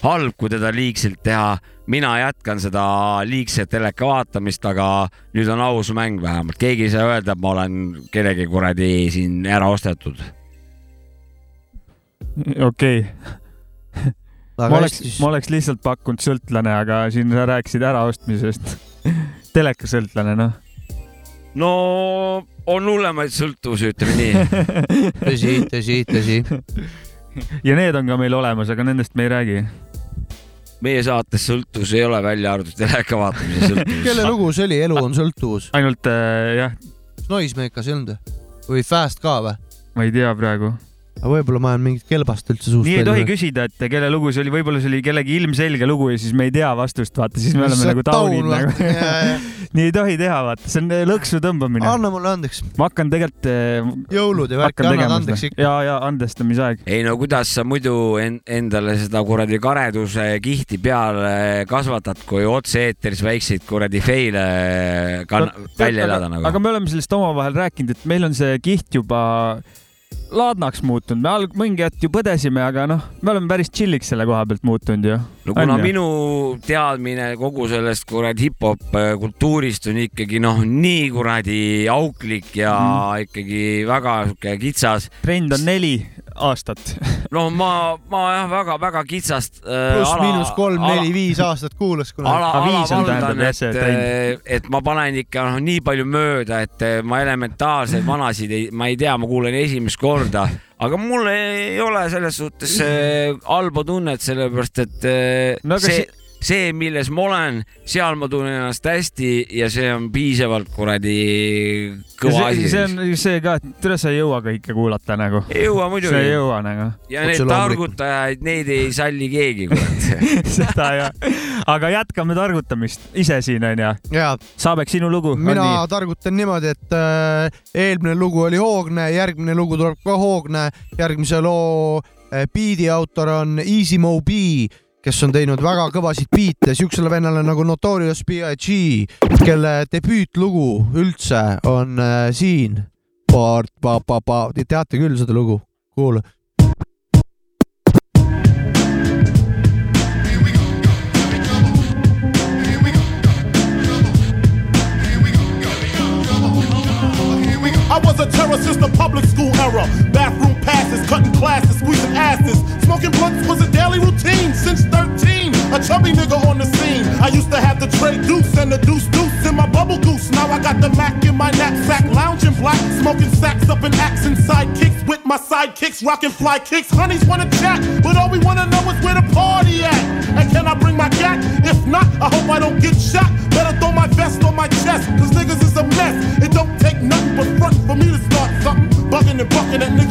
halb, kui teda liigselt teha. mina jätkan seda liigset teleka vaatamist, aga nüüd on aus mäng vähemalt, keegi ei saa öelda, et ma olen kellegi kuradi siin ära ostetud okei. Väga ma oleks ma oleks lihtsalt pakkunud sõltlane, aga siin sa rääkisid äraostmisest. telekasõltlane, noh. No on hullemaid sõltuvusi, ütleme nii. tõsi, tõsi, tõsi. ja need on ka meil olemas, aga nendest me ei räägi. meie saates sõltuvus ei ole välja arvatud teleka vaatamise sõltuvus. kelle lugu see oli, Elu on sõltuvus? ainult äh, jah, Noisemakers ei olnud või? või Fast ka või? ma ei tea praegu. Aga võib-olla ma olen mingit kelbast üldse suust nii ei tohi küsida, et kelle lugu see oli, võib-olla see oli kellegi ilmselge lugu ja siis me ei tea vastust, vaata, siis me oleme See nagu taun, taunid nagu nii ei tohi teha, vaata, see on lõksu tõmbamine. anna mulle andeks. ma hakkan tegelikult. jõulud ja värki, annad andeks ikka. ja, ja andestamisaeg. ei no kuidas sa muidu en endale seda kuradi kareduse kihti peale kasvatad, kui otse-eetris väikseid kuradi feile kann-, välja elada nagu. aga me oleme sellest omavahel rääkinud, et meil on see kiht juba laadnaks muutunud, me alg-, mingi hetk ju põdesime, aga noh, me oleme päris chill'iks selle koha pealt muutunud ju. no kuna minu teadmine kogu sellest kuradi hip-hop äh, kultuurist on ikkagi noh, nii kuradi auklik ja mm. ikkagi väga sihuke kitsas. trend on neli aastat. no ma, ma jah, väga-väga kitsast äh,. pluss-miinus kolm-neli-viis aastat kuulas kunagi. ala, alavaldan, tähendab jah, et see, et ma panen ikka noh, nii palju mööda, et äh, ma elementaarseid vanasid ei, ma ei tea, ma kuulen esimest korda, aga mul ei ole selles suhtes äh, halba tunnet, sellepärast et äh, No see si-, see, milles ma olen, seal ma tunnen ennast hästi ja see on piisavalt kuradi kõva see, asi see. on see ka, et tere, sa ei jõua kõike kuulata nagu. ei jõua muidugi. sa ei jõua nagu. ja need targutajaid, neid ei salli keegi, kurat. seda jah. aga jätkame targutamist ise siin onju. jaa. Saabek, sinu lugu. mina targutan niimoodi, et äh, eelmine lugu oli hoogne, järgmine lugu tuleb ka hoogne, järgmise loo äh, biidi autor on Easy Mo B, kes on teinud väga kõvasid biite siuksele vennale nagu Notorious B.I.G, kelle debüütlugu üldse on äh, siin. Te teate küll seda lugu, kuula. I was a terror since the public school era. Bathroom passes, cutting classes, squeezing asses. Smoking blunts was a daily routine since 13. A chubby nigga on the scene. I used to have the tray deuce and the deuce deuce in my bubble goose. Now I got the Mac in my knapsack, lounging black, smoking sacks up in axe and sidekicks with my sidekicks, rocking fly kicks. Honeys wanna chat, but all we wanna know is where the party at. And can I bring my gat? If not, I hope I don't get shot. Better throw my vest on my chest, cause niggas is a mess. It don't take nothing but front for me to start something. Bugging and bucking at niggas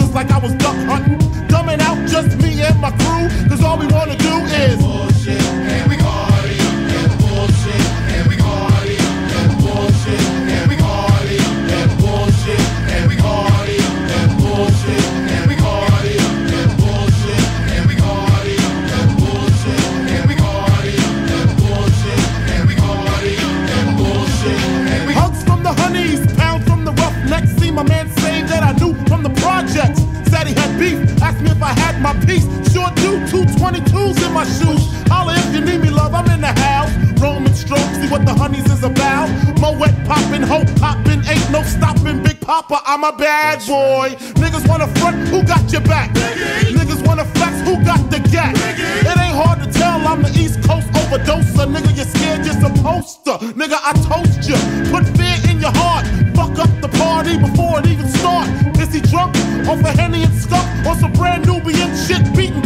what the honeys is about. Moet poppin', hope poppin', ain't no stopping. Big Papa, I'm a bad boy. Niggas wanna front, who got your back? Niggas wanna flex, who got the gat? It ain't hard to tell, I'm the East Coast overdoser. Nigga, you're scared, you're supposed to. Nigga, I toast you. Put fear in your heart. Fuck up the party before it even start. Is he drunk off a Henny and skunk? Or some brand Nubian shit beating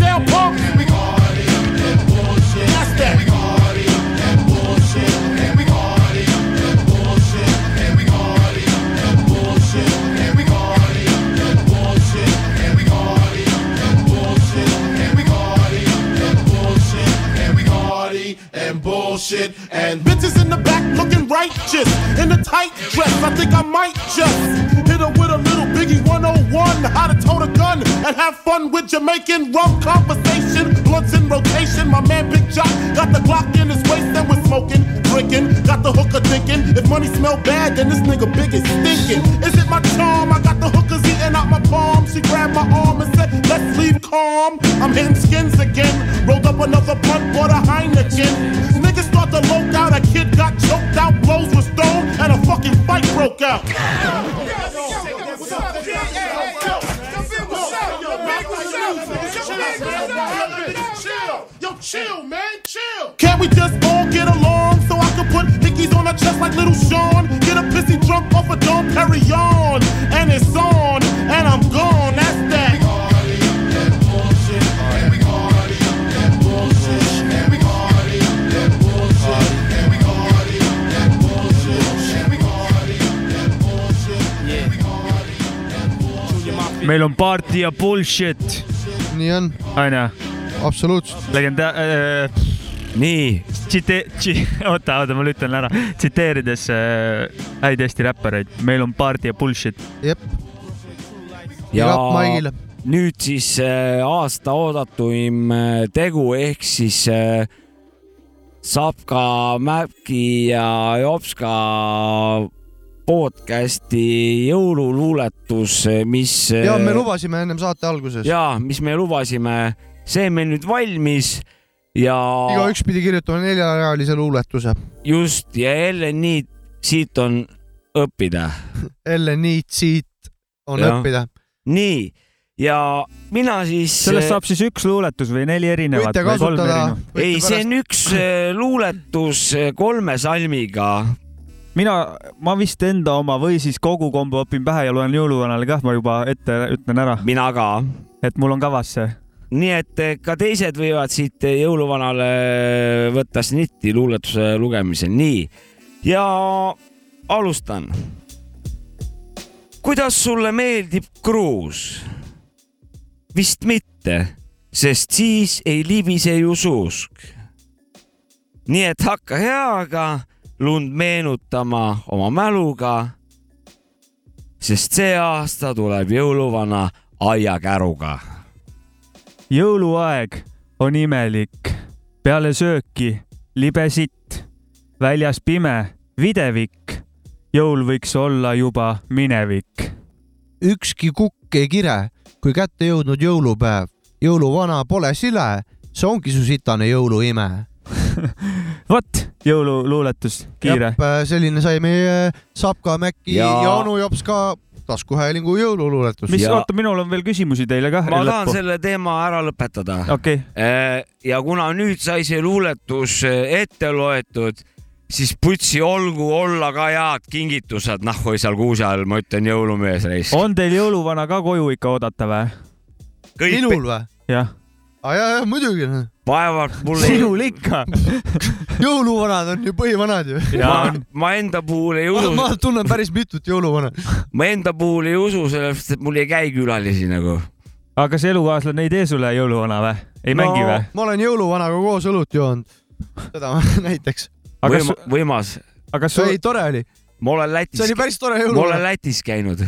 bullshit. And bitches in the back looking righteous in a tight dress. I think I might just hit her with a little Biggie 101. How to tote a gun and have fun with Jamaican rum conversation. Blunts in rotation. My man Big Jock got the Glock in his waist and we're smoking, drinking. Got the hooker thinking. If money smell bad, then this nigga big is stinking. Is it my charm? I got the hookers eating out my palm. She grabbed my arm and said, Let's leave calm. I'm hitting skins again. Rolled up another blunt, bought a Heineken. Niggas start to out. A kid got choked out, blows were thrown, and a fucking fight broke out. Yo, chill, man, chill. Can't we just all get along so I can put hickeys on a chest like little Sean. Get a pissy drunk off a Dom Perignon. And it's on, and I'm gone. Meil on party ja bullshit. nii on. onju. absoluutselt. legenda- äh,. nii. tsite-, oota, oota, ma ütlen ära, tsiteerides äh, häid Eesti räppareid, meil on party ja bullshit. jep. ja nüüd siis äh, aasta oodatuim äh, tegu ehk siis äh, Sapka, Mäpki ja Jopska podcasti jõululuuletus, mis. ja me lubasime ennem saate alguses. ja mis me lubasime, see on meil nüüd valmis ja. igaüks pidi kirjutama neljarealise luuletuse. just ja jälle nii, siit on õppida. LNI siit on Jah. õppida. nii ja mina siis. sellest saab siis üks luuletus või neli erinevat Võite kasutada- ei, see on üks äh, luuletus äh, kolme salmiga. mina, ma vist enda oma või siis kogu kombo õpin pähe ja loen jõuluvanale kah, ma juba ette ütlen ära. mina ka. et mul on kavas see. nii et eh, ka teised võivad siit jõuluvanale võtta snitti luuletuse lugemisel, nii. ja alustan. kuidas sulle meeldib kruus? vist mitte, sest siis ei libise ju suusk. nii et hakka heaga lund meenutama oma mäluga. sest see aasta tuleb jõuluvana aiakäruga jõuluaeg on imelik, peale sööki libe sitt, väljas pime, videvik. jõul võiks olla juba minevik. ükski kukk ei kire, kui kätte jõudnud jõulupäev. jõuluvana pole sile, see ongi su sitane jõuluime. vot, jõululuuletus, kiire. selline sai meie Sapka, Mäkki ja, Ja- ja onu Jops ka taskuhäälingu jõululuuletus. mis, oota, minul on veel küsimusi teile kah. ma tahan selle teema ära lõpetada. okei, ja kuna nüüd sai see luuletus ette loetud, siis putsi olgu olla ka head kingitused nahku seal kuuse all, ma ütlen jõulumees reis. on teil jõuluvana ka koju ikka oodata või? minul või? jah. Aa jaa, jaa muidugi. vaevalt mul ei, sinul ikka. jõuluvanad on ju põhivanad ju. ma, ma enda puhul ei usu, ma tunnen päris mitut jõuluvana. ma enda puhul ei usu, sellepärast et mul ei käi külalisi nagu. aga kas elukaaslane ei tee sulle jõuluvana või? ei no, mängi või? ma olen jõuluvanaga koos õlut joonud. seda näiteks. aga Võima, võimas. aga kas sul ei, tore oli. ma olen Lätis see oli, päris tore ma olen jõuluvana. Lätis käinud.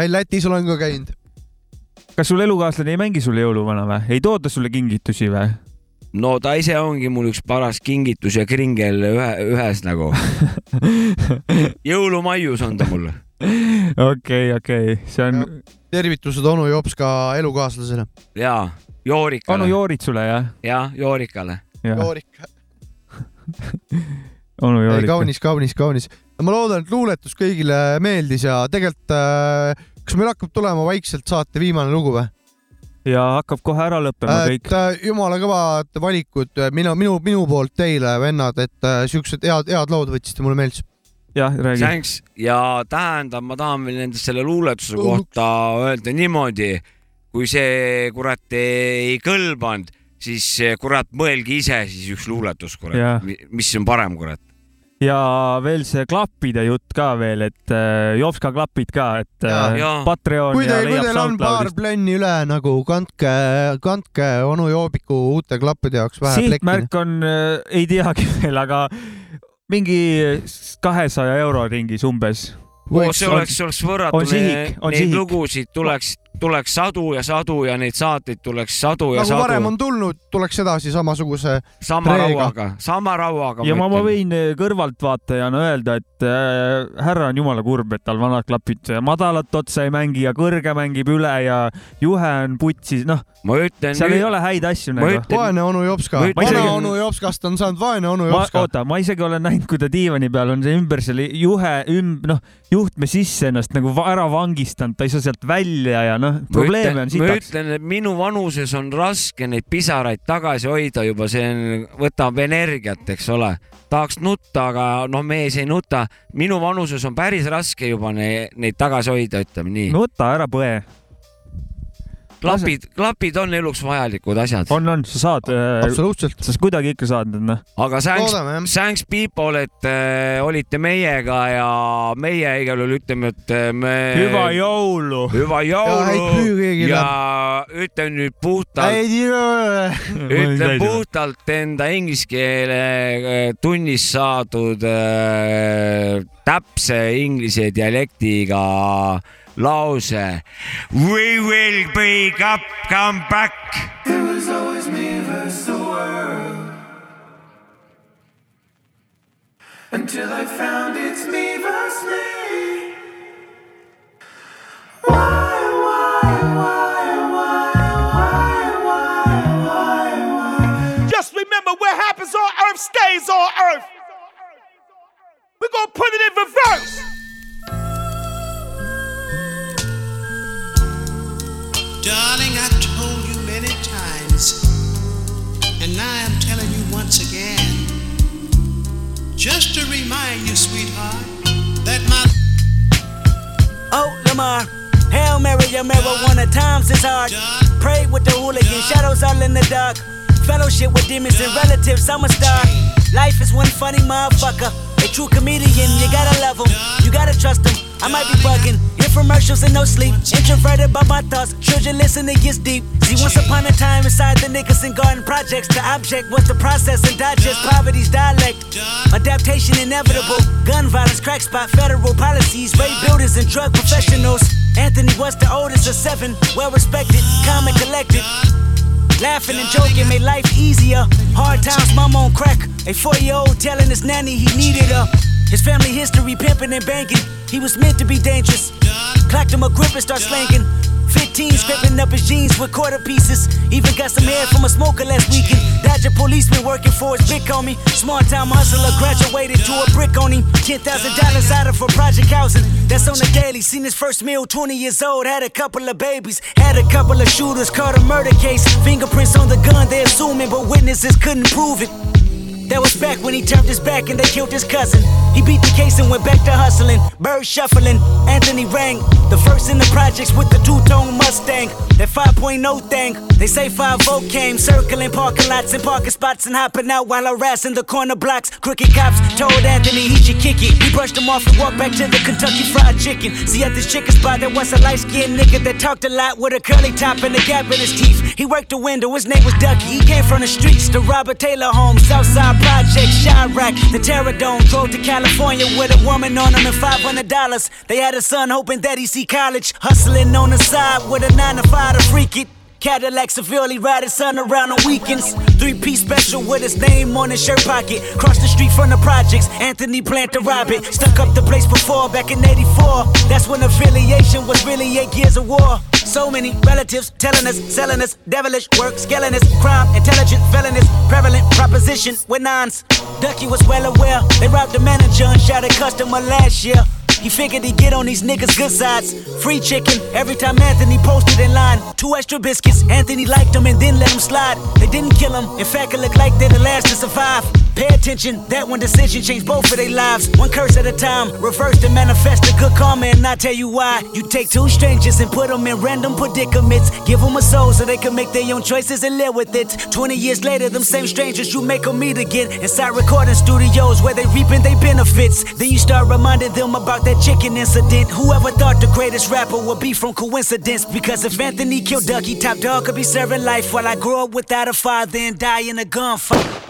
ei, Lätis olen ka käinud. Kas sul elukaaslane ei mängi sulle jõuluvana või? ei too ta sulle kingitusi või? no ta ise ongi mul üks paras kingitus ja kringel ühe, ühes nagu. jõulumaius on ta mul. okei, okei, see on, tervitused onu Jops ka elukaaslasele. ja onu Joorikale. Joorid sulle jah? ja Joorikale. Joorik. onu ei, Joorid. kaunis, kaunis, kaunis. ma loodan, et luuletus kõigile meeldis ja tegelikult äh, kas meil hakkab tulema vaikselt saate viimane lugu või? ja hakkab kohe ära lõppema kõik et. äh, jumala kõvad valikud minu, minu, minu poolt teile, vennad, et äh, siuksed head, head lood võtsite mulle meeldis. jah, räägi. Thanks ja tähendab, ma tahan veel nende selle luuletuse kohta öelda niimoodi, kui see kurat ei kõlbanud, siis kurat mõelge ise siis üks luuletus, kurat, mis on parem, kurat. Ja veel see klappide jutt ka veel, et äh, Jopska klapid ka, et äh, Ja. Patreon kui ja teil, kui teil on paar plänni üle nagu kandke, kandke onu Joobiku uute klappide jaoks vähe plekki. sihtmärk on, ei teagi veel, aga mingi kahesaja euro ringis umbes. see oleks, see oleks võrratu on, sihik, on neid sihik. lugusid tuleks, tuleks sadu ja sadu ja neid saateid tuleks sadu ja nagu varem sadu. on tulnud, tuleks edasi samasuguse sama reega. rauaga, sama rauaga. ja ma, ma võin äh, kõrvaltvaatajana öelda, et äh, härra on jumala kurb, et tal vanad klapid madalat otsa ei mängi ja kõrge mängib üle ja juhe on putsis, noh, ma ütlen. seal ei ole häid asju ma nagu. ütlen- vaene onu Jopska, vana isegi- onu Jopskast on saanud vaene onu ma, Jopska. oota, ma isegi olen näinud, kui ta diivani peal on see ümber selle juhe, üm-, noh, juhtme sisse ennast nagu ära vangistanud, ta ei saa sealt välja ja noh, noh, probleeme on ma sitaks. ütlen, et minu vanuses on raske neid pisaraid tagasi hoida juba, see on, võtab energiat, eks ole. tahaks nutta, aga noh, mees ei nuta. minu vanuses on päris raske juba ne, neid tagasi hoida, ütleme nii. nuta ära põe. klapid, klapid on eluks vajalikud asjad. on, on, sa saad. absoluutselt. sa kuidagi ikka saad need, noh. aga thanks, thanks people, et äh, olite meiega ja meie igal juhul ütleme, et äh, me. hüva jõulu. hüva jõulu ja ütlen nüüd puhtalt, ütlen puhtalt enda inglise keele äh, tunnis saadud äh, täpse inglise dialektiga lause. We will break up, come back. It was always me versus the world. Until I found it's me versus me. Why, why, why, why, why, why, why? Just remember what happens on earth stays on earth. Just to remind you, sweetheart, that my Oh, Lamar. Hail Mary, your marijuana times is hard. Pray with the hooligan, shadows all in the dark. Fellowship with demons and relatives, I'm a star. Life is one funny motherfucker. A true comedian, you gotta love him, you gotta trust him. I might be bugging, infomercials and no sleep. Introverted by my thoughts, children listen, it gets deep. See, once upon a time inside the Nicholson Garden projects, the object was to process and digest poverty's dialect. Adaptation inevitable, gun violence, crack spot, federal policies, rape builders and drug professionals. Anthony was the oldest of seven, well respected, calm and collected. Laughing and joking made life easier. Hard times, mama on crack. A four year old telling his nanny he needed her. His family history pimping and banking. He was meant to be dangerous. Clacked him a grip and start slanging. 15 scraping up his jeans with quarter pieces. Even got some hair from a smoker last weekend. Dodger policeman working for his big homie. Smart time hustler graduated to a brick on him. $10,000 out of for project housing. That's on the daily. Seen his first meal, 20 years old. Had a couple of babies. Had a couple of shooters. Caught a murder case. Fingerprints on the gun, they assuming, but witnesses couldn't prove it. That was back when he turned his back and they killed his cousin. He beat the case and went back to hustling. Bird shuffling, Anthony rang. The first in the projects with the two tone Mustang. That 5.0 thing. They say 5 vote came, circling parking lots and parking spots and hopping out while harassing the corner blocks. Crooked cops told Anthony he should kick it. He brushed him off and walked back to the Kentucky Fried Chicken. See, at this chicken spot, there was a light skinned nigga that talked a lot with a curly top and a gap in his teeth. He worked the window, his name was Ducky. He came from the streets, the Robert Taylor home, Southside Project, Chirac, the Terror Dome. Drove to California with a woman on him and $500. They had a son hoping that he see college. Hustling on the side with a 9 to 5 to freak it. Cadillac severely ride son around on weekends. Three piece special with his name on his shirt pocket. Cross the street from the projects, Anthony planned to rob it. Stuck up the place before back in 84. That's when affiliation was really eight years of war. So many relatives telling us, selling us, devilish work, scaling us, crime, intelligent, felonious, prevalent proposition with nines. Ducky was well aware. They robbed the manager and shot a customer last year. He figured he'd get on these niggas' good sides. Free chicken every time Anthony posted in line. Two extra biscuits. Anthony liked them and then let them slide. They didn't kill him. In fact, it looked like they're the last to survive. Pay attention, that one decision changed both of their lives. One curse at a time. Reverse and manifest a good karma, and I tell you why. You take two strangers and put them in random predicaments. Give them a soul so they can make their own choices and live with it. 20 years later, them same strangers you make them meet again. Inside recording studios where they reaping their benefits. Then you start reminding them about that chicken incident. Whoever thought the greatest rapper would be from coincidence? Because if Anthony killed Ducky, Top Dog could be serving life while I grow up without a father and die in a gunfight.